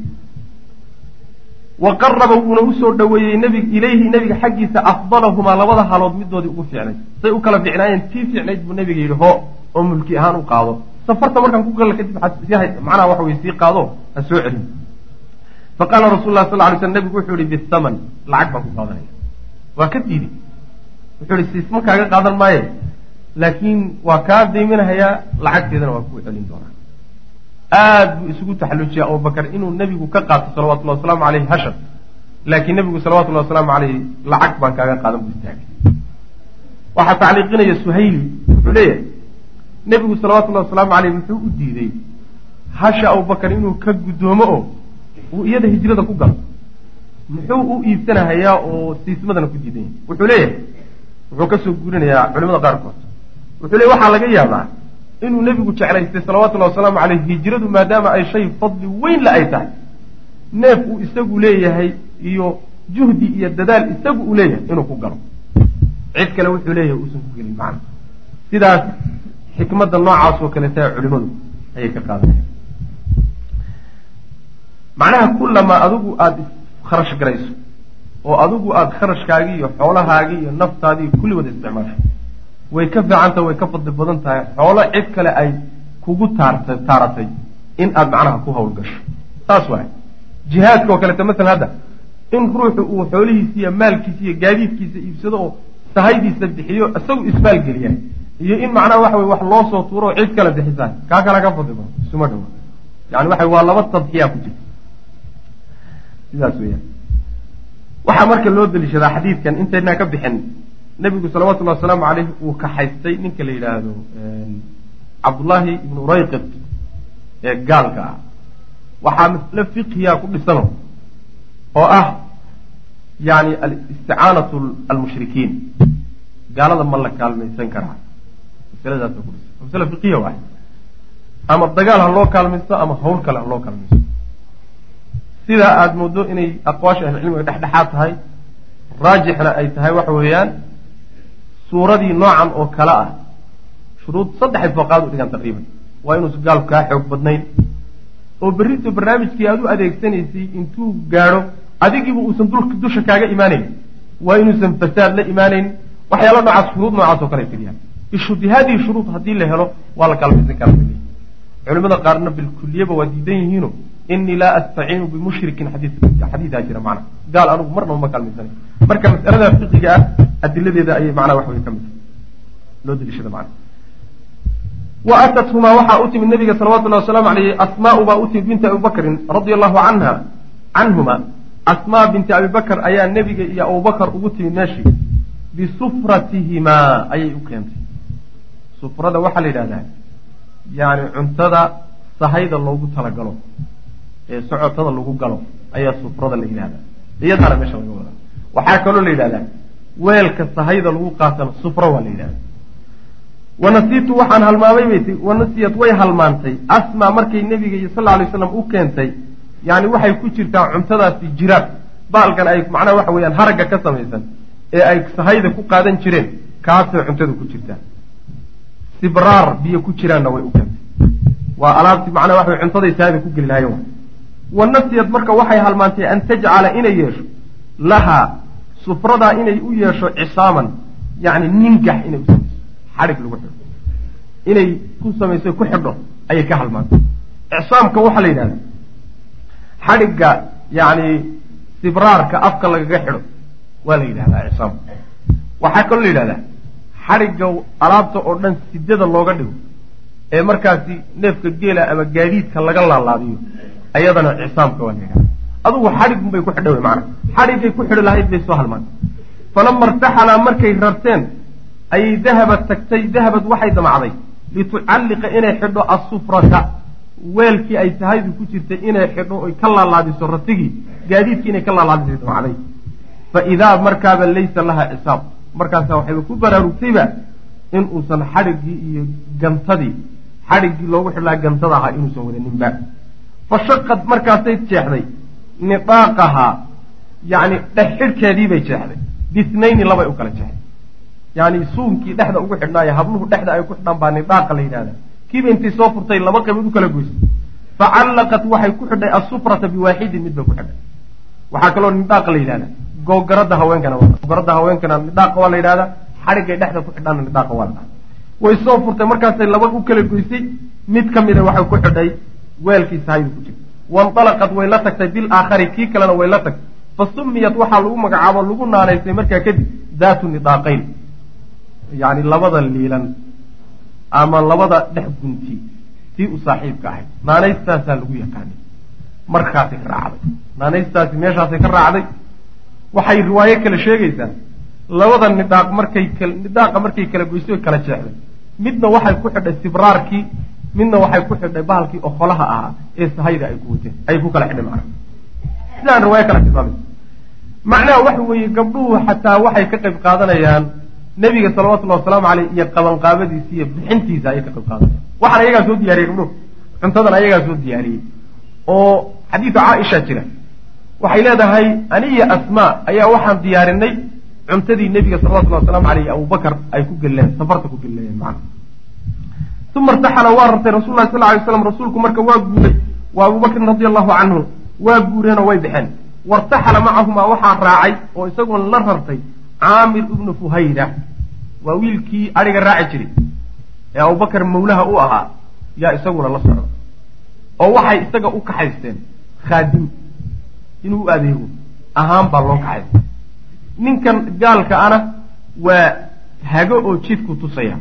wa qaraba wuuna u soo dhoweeyey nbi ilayhi nebiga xaggiisa afdalahumaa labada halood midoodii ugu fiicnayd. Say u kala fiicnaayeen tii fiicnayd buu nebiga yidhi ho oo mulki ahaan u qaado. Safarta markaan ku galla kadib macnaha waxa wey sii qaado ha soo celin. Faqaala rasul lah sal lay sl nebigu wuxuu yihi bithaman lacag baan ku qaadanaya. Waa ka diiday wuxuu ihi siisma kaaga qaadan maaye. Laakiin waa kaa dayminahayaa lacagteedana waa ku celin doonaa aada buu isugu taxallujiya abubakar inuu nebigu ka qaato salawatullahi wasalaamu caleyhi hashar. Laakiin nebigu salawatullahi wasalaamu caleyhi lacag baan kaaga qaadan buu istaagay. Waxaa tacliiqinaya suhayli wuxuu leeyahay nebigu salawatullahi wasalaamu caleyh muxuu u diiday hasha abubakar inuu ka guddoomo oo uu iyada hijrada ku galo. Muxuu u iibsanahayaa oo siismadana ku diidan yahay wuxuu leeyahay wuxuu ka soo guurinayaa culimada qaarkood. Wuxuu leeyahy waxaa laga yaabaa inuu nebigu jeclaystay salawatullahi wasalaamu caleyh hijradu maadaama ay shay fadli weyn la ay tahay. neef uu isagu leeyahay iyo juhdi iyo dadaal isagu uu leeyahay inuu ku galo. cid kale wuxuu leeyahay uusan ku gelin macna. sidaas xikmadda noocaas oo kaleeta culimadu ayay ka qaadanaya macnaha kullamaa adigu aada kharash garayso oo adigu aada kharashkaagii iyo xoolahaagii iyo naftaadii kulli wada isticmaasho way ka fiicanta way ka fadli badan tahay xoolo cid kale ay kugu taarta taaratay in aada macnaha ku hawlgasho. Saas waay jihaadka oo kaleeta masalan hadda in ruuxu uu xoolihiisa iyo maalkiisa iyo gaadiidkiisa iibsado oo sahaydiisa bixiyo isagu ismaalgeliya iyo in macnaha waxa wey wax loo soo tuuro oo cid kale bixisaa kaa kala ka fadli badan. Isuma dhawa yani waxa waa laba tadxiyaa ku jirta sidaas weyaan waxaa marka loo deliishadaa xadiidkan intaynaa ka bixin nebigu salawatullahi wasalaamu caleyh uu kaxaystay. Ninka la yidhaahdo cabdullaahi ibnu urayqid ee gaalka ah. Waxaa masle fiqhiya ku dhisano oo ah yani alisticaanatu almushrikiin. Gaalada ma la kaalmaysan karaa. Masaladaasa ku dhisan. Masale fiqiya waay. Ama dagaal ha loo kaalmaysto ama hawl kale ha loo kaalmaysto. Sidaa aada moodo inay aqwaasha ahlicilmiga dhexdhexaad tahay raajixna ay tahay waxa weeyaan suuradii noocan oo kale ah. Shuruud saddexay fooqaad u dhigan taqriiban waa inuusa gaalku kaa xoog badnayn. Oo berrito barnaamijkii aada u adeegsanaysay intuu gaadho adigiiba uusan dusha kaaga imaanayn. Waa inuusan fasaad la imaanayn. Waxyaala noocaas shuruud noocaas oo kale ay fidiyaan bishubihaadii shuruud haddii la helo waa la kaalmaysan kara. Culimada qaarna bilkuliyaba waa diidan yihiino inii laa astaciinu bimushrikin xadiidaa jira macna gaal anugu marnaba ma kaalmaysanay marka masalada fiqiga ah adiladeeda ayay macnaha wax ka mid loo daliishada macna wa atathumaa waxaa u timid nabiga salawatullahi wasalaamu caleyhi asmaau baa u timid binti abibakrin radia allahu canha canhuma asmaa binti abibakar ayaa nebiga iyo abubakar ugu timid meeshii bisufratihimaa ayay u keentay sufrada waxaa la yidhahdaa yani cuntada sahayda loogu talagalo ee socotada lagu galo ayaa sufrada la yidhahdaa iyadaana meesha laga wadaa waxaa kaloo la yidhahdaa weelka sahayda lagu qaatana sufra waa la yidhahdaa wanasiitu waxaan halmaamay bay ti wanasiyat way halmaantay. Asmaa markay nebiga iyo sal alay slam u keentay yani waxay ku jirtaa cuntadaasi jiraab baalkan ay macnaha waxa weyaan haragga ka samaysan ee ay sahayda ku qaadan jireen kaasay cuntada ku jirtaa. Sibraar biyo ku jiraanna way u keentay. Waa alaabti macnaha waxa cuntaday sahayda ku geli lahayen wanasiyad marka waxay halmaantay an tajcala inay yeesho lahaa sufradaa inay u yeesho cisaaman yani ningax inay u samayso xadhig lagu xidho inay ku samayso ku xidho ayay ka halmaantay icsaamka waxaa la yidhahda xadhigga yani sibraarka afka lagaga xidho waa la yidhahdaa icsaamka waxaa kaloo la yidhahdaa xadhigga alaabta oo dhan sidada looga dhigo ee markaasi neefka geela ama gaadiidka laga laalaadiyo ayadana cisaamka waa la yidhahda adugu xadhigun bay ku xidha wey macana xadhigay ku xidhi lahayd bay soo halmaan. Falama irtaxalaa markay rarteen ayay dahabad tagtay dahabad waxay damacday. Litucalliqa inay xidho asufrata weelkii ay tahaydu ku jirtay inay xidho oy ka laalaadiso ratigii. Gaadiidkii inay ka laalaadisay damacday. Fa idaa markaaba laysa laha cisaab markaasa waxayba ku baraarugtayba in uusan iyo gantadii xadhiggii loogu xidhlaha gantada ahaa inuusan wadaninba fa shaqad markaasay jeexday nidaaqahaa yacni dhex xidhkeedii bay jeexday bisnayni labay u kala jeexday yani suunkii dhexda ugu xidhnaayo habluhu dhexda ay ku xidhaan baa nidaaqa la yidhahda kiiba intay soo furtay laba qaybood u kala goysay facallaqat waxay ku xidhay asufrata biwaaxidin mid bay ku xidhay waxaa kaloo nidaaqa la yidhahda googaradda haweenkana googaradda haweenkana nidaaqa waa la yidhahda xadhiggay dhexda ku xidhaana nidaaqa waa la dhaha way soo furtay markaasay laba u kala goysay mid ka mida waxay ku xidhay weelkii sahaydu ku jirta wainalaqat way la tagtay bilaakhari kii kalena way la tagtay. Fa sumiyat waxaa lagu magacaabo lagu naanaysay markaa kadib daatu nidaaqayn. Yani labada liilan ama labada dhex gunti tii u saaxiibka ahayd naanaystaasaa lagu yaqaanay. Markaasay ka raacday. Naanaystaasi meeshaasay ka raacday. Waxay riwaayo kale sheegaysaa labada nidhaaq markay nidhaaqa markay kala goysay kala jeexday. Midna waxay ku xidhay sibraarkii midna waxay ku xidhay bahalkii oqolaha ahaa ee sahayda ay ku wateen ay ku kala xidhay macnaha. Sidaan riwaayo kala tilmaamay. Macnaha waxa weeye gabdhuhu xataa waxay ka qayb qaadanayaan nebiga salawatullahi wasalaamu caleyh iyo qabanqaabadiisa iyo bixintiisa ayay ka qayb qaadanayaan. Waxaan ayagaa soo diyaariyey gabdhuhu cuntadan ayagaa soo diyaariyey. Oo xadiidu caaisha jira. Waxay leedahay aniyo asmaa ayaa waxaan diyaarinay cuntadii nebiga salawatullahi wasalaamu caleyh abubakar ay ku gelleen safarta ku gelleeyeen macana uma irtaxala waa rartay rasul lahi sal lay slam rasuulku marka waa guuray waa abubakrin radi allahu canhu waa guureenoo way baxeen wartaxala macahumaa waxaa raacay oo isaguna la rartay caamir ibnu fuhayra waa wiilkii adhiga raaci jiray ee abubakar mawlaha u ahaa yaa isaguna la socda oo waxay isaga u kaxaysteen khaadim inuu u adeego ahaan baa loo kaxaystay ninkan gaalka ana waa hago oo jidku tusaya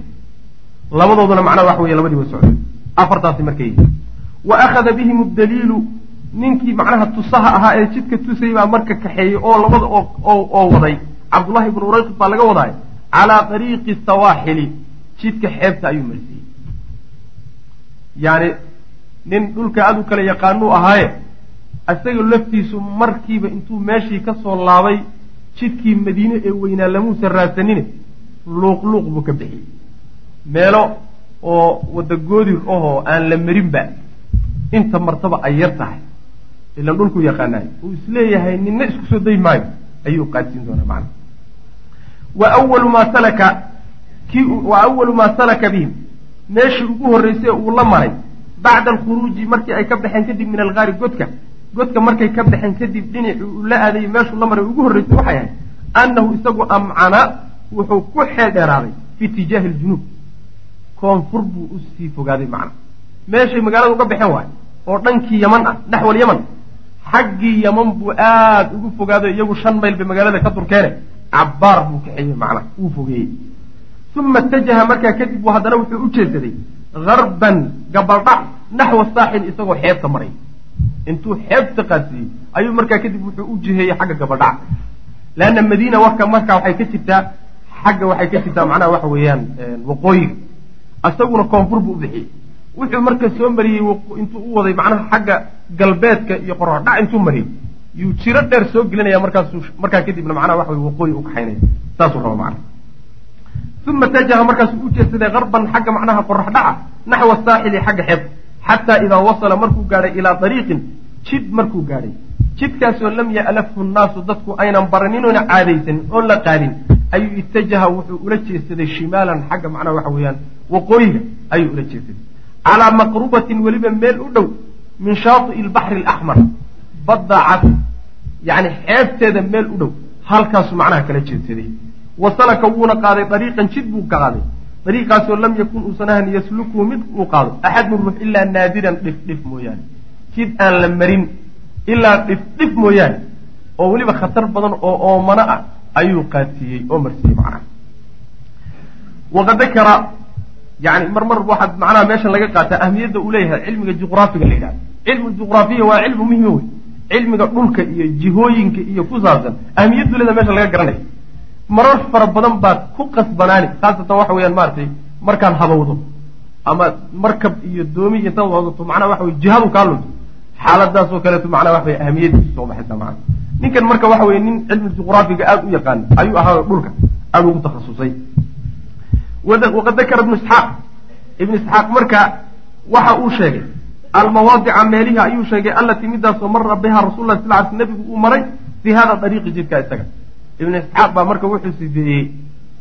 labadooduna macnaha waxa weeye labadii way afartaasi markay yihiin wa akhada bihim daliilu ninkii macnaha tusaha ahaa ee jidka tusayay baa marka kaxeeyey oo labada oo waday. Cabdullahi ibnu urayqib baa laga wadaay calaa ariiqi sawaaxili. Jidka xeebta ayuu marsiiyey yani nin dhulka aad u kala yaqaanuu ahaaye isaga laftiisu markiiba intuu meeshii ka soo laabay jidkii madiine ee weynaa lamuusan raadsanine luuq luuq buu ka bixiyey meelo oo wadda goodir ahoo aan la marinba inta martaba ay yar tahay ilan dhulku yaqaanaay uu is leeyahay ninna isku soo day maayo ayuu qaadsiin doonaa macana wa awalu maa salaka kii wa awalu maa salaka bihim meeshii ugu horreysay uu la maray bacda alkhuruuji markii ay ka baxeen kadib min algaari godka godka markay ka baxeen kadib dhinacii uu la aadayay meeshuu la maray ugu horreysay waxay ahayd annahu isagu amcana wuxuu ku xeeldheeraaday fi itijaahi aljunuub koonfur buu u sii fogaaday macna. Meeshay magaalada uga baxeen waayo oo dhankii yaman ah naxwal yaman xaggii yaman buu aada ugu fogaaday iyagu shan mayl bay magaalada ka durkeene cabbaar buu kaxeeyey macnaha wuu fogeeyey. Uma itajaha markaa kadib buu haddana wuxuu u jeedsaday harban gabaldhac naxwa saaxil isagoo xeebta maray. Intuu xeebta qaadsiiyey ayuu markaa kadib wuxuu u jiheeyey xagga gabaldhac leanna madiina warka markaa waxay ka jirtaa xagga waxay ka jirtaa macnaha waxa weeyaan waqooyiga isaguna koonfur buu u bixiyey. Wuxuu marka soo mariyey intuu u waday macnaha xagga galbeedka iyo qorordhac intuu mariyey. Yuu jiro dheer soo gelinaya markaasu markaa kadibna macnaha waxa wey waqooyi u kaxaynaya. Saasuu raba macna uma tajaha markaasuu u jeedsaday harban xagga macnaha qorax dhaca naxwa saaxili xagga xeeb. Xataa idaa wasala markuu gaadhay ilaa dariiqin jid markuu gaadhay jidkaasoo lam ya'lafhu nnaasu dadku aynan baranin oona caadaysanin oon la qaadin ayuu itajaha wuxuu ula jeedsaday shimaalan xagga macnaha waxa weeyaan waqooyiga ayuu ula jeedsaday calaa maqrubatin weliba meel u dhow min shaati'i lbaxri alaxmar badda cad yacni xeebteeda meel u dhow halkaasuu macnaha kala jeedsaday wasalaka wuuna qaaday dariiqan jid buu qaaday. Dariiqaasoo lam yakun uusan ahan yaslukuhu mid uu qaado axadun ruux ilaa naadiran dhif dhif mooyaane. Jid aan la marin ilaa dhif dhif mooyaane oo weliba khatar badan oo oomano ah ayuu qaadsiiyey oo marsiiyey macnaha. Waqad dakara yani mar mar waxaad macnaha meeshan laga qaataa ahmiyadda uu leeyahay cilmiga juqraafiga la yidhahdo cilmu juqraafiya waa cilmu muhima wey cilmiga dhulka iyo jihooyinka iyo ku saabsan ahmiyaddu leda meesha laga garanaya marar fara badan baad ku qasbanaani khaasatan waxa weyaan maaragtay markaad habowdo ama markab iyo doomi intaad wadato macnaha waxa wey jihadu kaa lunto xaaladaasoo kaleeto macnaha waxa wey ahmiyadiisu soo baxaysa macana ninkan marka waxa weye nin cilmi juqraafiga aada u yaqaan ayuu ahaa dhulka aada ugu takhasusay. Waqad dakara ibnu isxaaq ibnu isxaaq marka waxa uu sheegay almawaadica meelihi ayuu sheegay allatii midaasoo mara biha rasul lah sal l sl nabigu uu maray fii hada dariiqi jidka isaga. Ibnu isxaaq baa marka wuxuu sifeeyey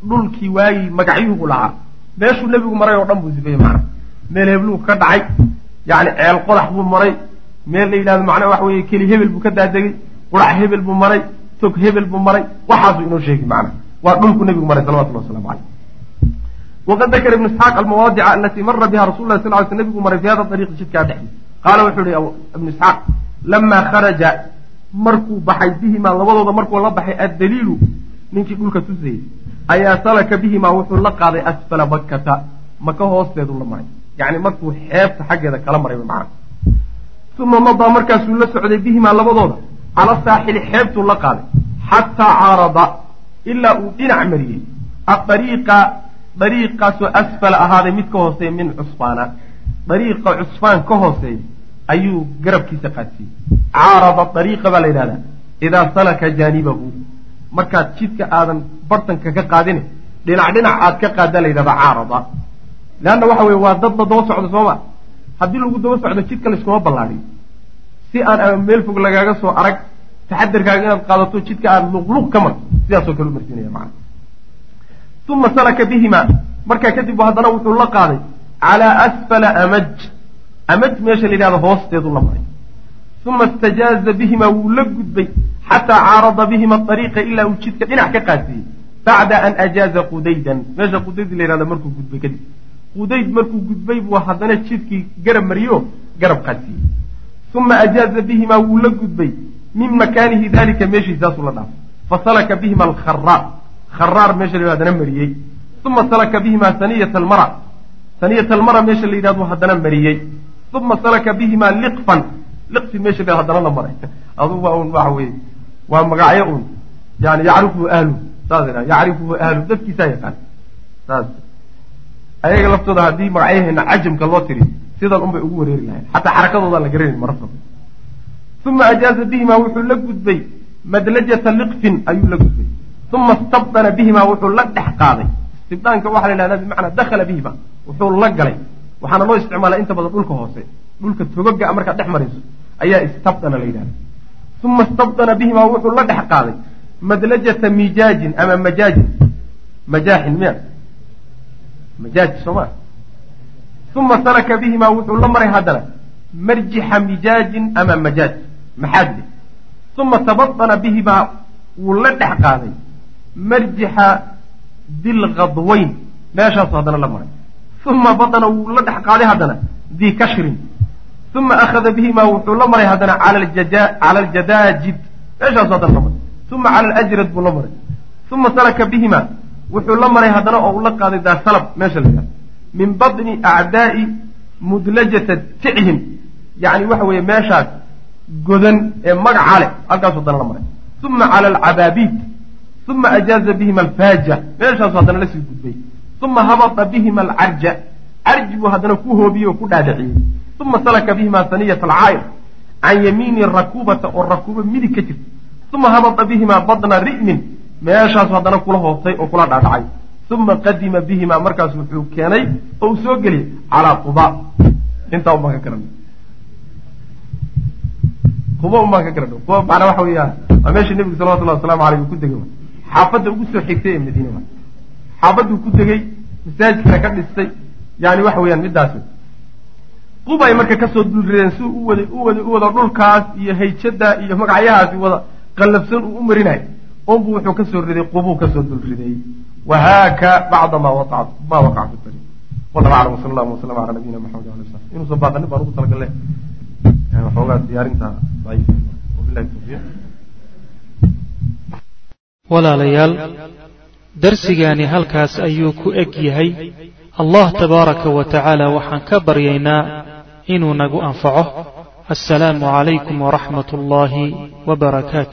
dhulkii waagii magacyuhu lahaa. Meeshuu nebigu maray oo dhan buu sifeeyey macna meel hebluu ka dhacay yani ceel qodax buu maray meel la yidhahdo macnaa waxa weye keli hebel buu ka daadegay qurac hebel buu maray tog hebel buu maray waxaasuu inoo sheegi macna waa dhulku nebigu maray salawatullah waslamu caleyh waqad dakara ibnu isxaaq almawaadica alatii mara biha rasul lah sal ly sl nebigu maray fi hada ariiqi jidkaa dhexdi qaala wuxuu yihi ibnu isxaaq lamaa kharaja markuu baxay bihimaa labadooda markuu la baxay addaliilu ninkii dhulka tusayey ayaa salaka bihimaa wuxuu la qaaday asfala makkata maka hoosteedu la maray. Yacni markuu xeebta xaggeeda kala maray macna uma madaa markaasuu la socday bihimaa labadooda. Cala saaxili xeebtuu la qaaday. Xataa caarada ilaa uu dhinac mariyey. Adariiqa dariiqaasoo asfala ahaaday mid ka hooseeya min cusfaana. Dariiqa cusfaan ka hooseeya ayuu garabkiisa qaadsiiyey. Caarada dariiqa baa la yidhahdaa. Idaa salaka jaanibahu. Markaad jidka aadan bartanka ka qaadine dhinac dhinac aad ka qaaddaa la yidhahdaa caarada. Leanna waxa weye waa dad la daba socdo sooma haddii lagu daba socdo jidka layskuma ballaadhiyo si aan meel fog lagaaga soo arag taxadarkaaga inaad qaadato jidka aad luqluq ka marto sidaasoo kale u marsiinaya macana uma salaka bihimaa markaa kadib haddana wuxuu la qaaday calaa asfala amaj. Amaj meesha la yidhahdo hoosteedu la maray. Uma istajaaza bihimaa wuu la gudbay xataa caarada bihima ariiqa ilaa uu jidka dhinac ka qaadsiiyey bacda an ajaaza qudaydan. Meesha qudayd la yihahdo markuu gudbay kadib qudayd markuu gudbay buu haddana jidkii garab mariyo garab qaadsiiyey uma ajaaza bihimaa wuu la gudbay. Min makaanihi dalika meeshiisaasuu la dhaafay. Fasalaka bihima alkharaar kharaar meesha la haddana mariyey. Uma salaka bihimaa saniyata almara. Saniyata almara meesha la yidhahdo haddana mariyey. Uma salaka bihimaa liqfan. Liqsi meesha la haddana la maray. Adugu un waxa weye waa magacyo un yani yacrifuhu ahluhu saas ydha yacrifuhu ahluhu dadkiisaa yaqaan. Saas ayaga laftooda haddii magacyaheena cajamka loo tiri sidan unbay ugu wareeri lahayn xataa xarakadoodaa la garanayn marafta uma ajaaza bihimaa wuxuu la gudbay madlajata liqfin ayuu la gudbay. Uma istabdana bihimaa wuxuu la dhex qaaday. Istibdaanka waxaa la yidhahdaa bimacnaa dakhala bihima. Wuxuu la galay. Waxaana loo isticmaalaa inta badan dhulka hoose. Dhulka togoga markaad dhex marayso ayaa istabdana la yidhahda uma istabdana bihimaa wuxuu la dhex qaaday madlajata mijaajin ama majaajin. Majaaxin miya majaaj sooma uma salaka bihimaa wuxuu la maray haddana marjixa mijaajin ama majaaj? Maxaadle uma tabadana bihimaa wuu la dhex qaaday marjixa dilkadwayn meeshaasu haddana la maray. Uma badana wuu la dhex qaaday haddana dii kashrin. Uma akhada bihimaa wuxuu la maray haddana cala aljadaajid. Meeshaasu haddana la maray. Uma cala alajrad buu la maray. Uma salaka bihimaa wuxuu la maray haddana oo uu la qaaday daa salab meesha la yidhahdo. Min badni acdaa'i mudlajata tichin yacni waxa weeye meeshaas godan ee magaca leh halkaasu haddana la maray. Uma cala alcabaabiid uma ajaaza bihima alfaaja. Meeshaasu haddana la sii gudbay. Uma habata bihima alcarja carji buu haddana ku hoobiyey oo ku dhaadhiciyey. Uma salaka bihima saniyata alcaayr can yamiini rakuubata oo rakuubo midig ka jirta. Uma habata bihima badna ri'min meeshaasu haddana kula hoostay oo kula dhaadhacay uma qadima bihima markaas wuxuu keenay oo uu soo geliyey calaa quba. Intaa unbaan ka garana quba unbaan ka garana quba macnaa waxa weeyaan waa meesha nebigu salawatullahi waslamu aleyh uu ku degay xaafadda ugu soo xigtay ee madiine wa xaafadduu ku degey masaajidkana ka dhistay. Yani waxa weeyaan midaas qubay marka ka soo dulrideen si u wada u wada u wada dhulkaas iyo hayjada iyo magacyahaasi wada qallafsan uu u marinayo unbu wuxuu ka soo riday qubuu ka soo dulriday wahaaka bacda ma waa ma waqaca fi tariiq. Wallahu aclam wasala allahu wasalam ala nabiyina maxamed wala sahbi inuusan baaqanin baan ugu talagalle waxoogaa diyaarinta daciif. Wabillahi tawfiiq. Walaalayaal darsigaani halkaas ayuu ku eg yahay. Allah tabaaraka wa tacaala waxaan ka baryaynaa inuu nagu anfaco. Assalaamu calaykum waraxmat ullaahi wbarakaatu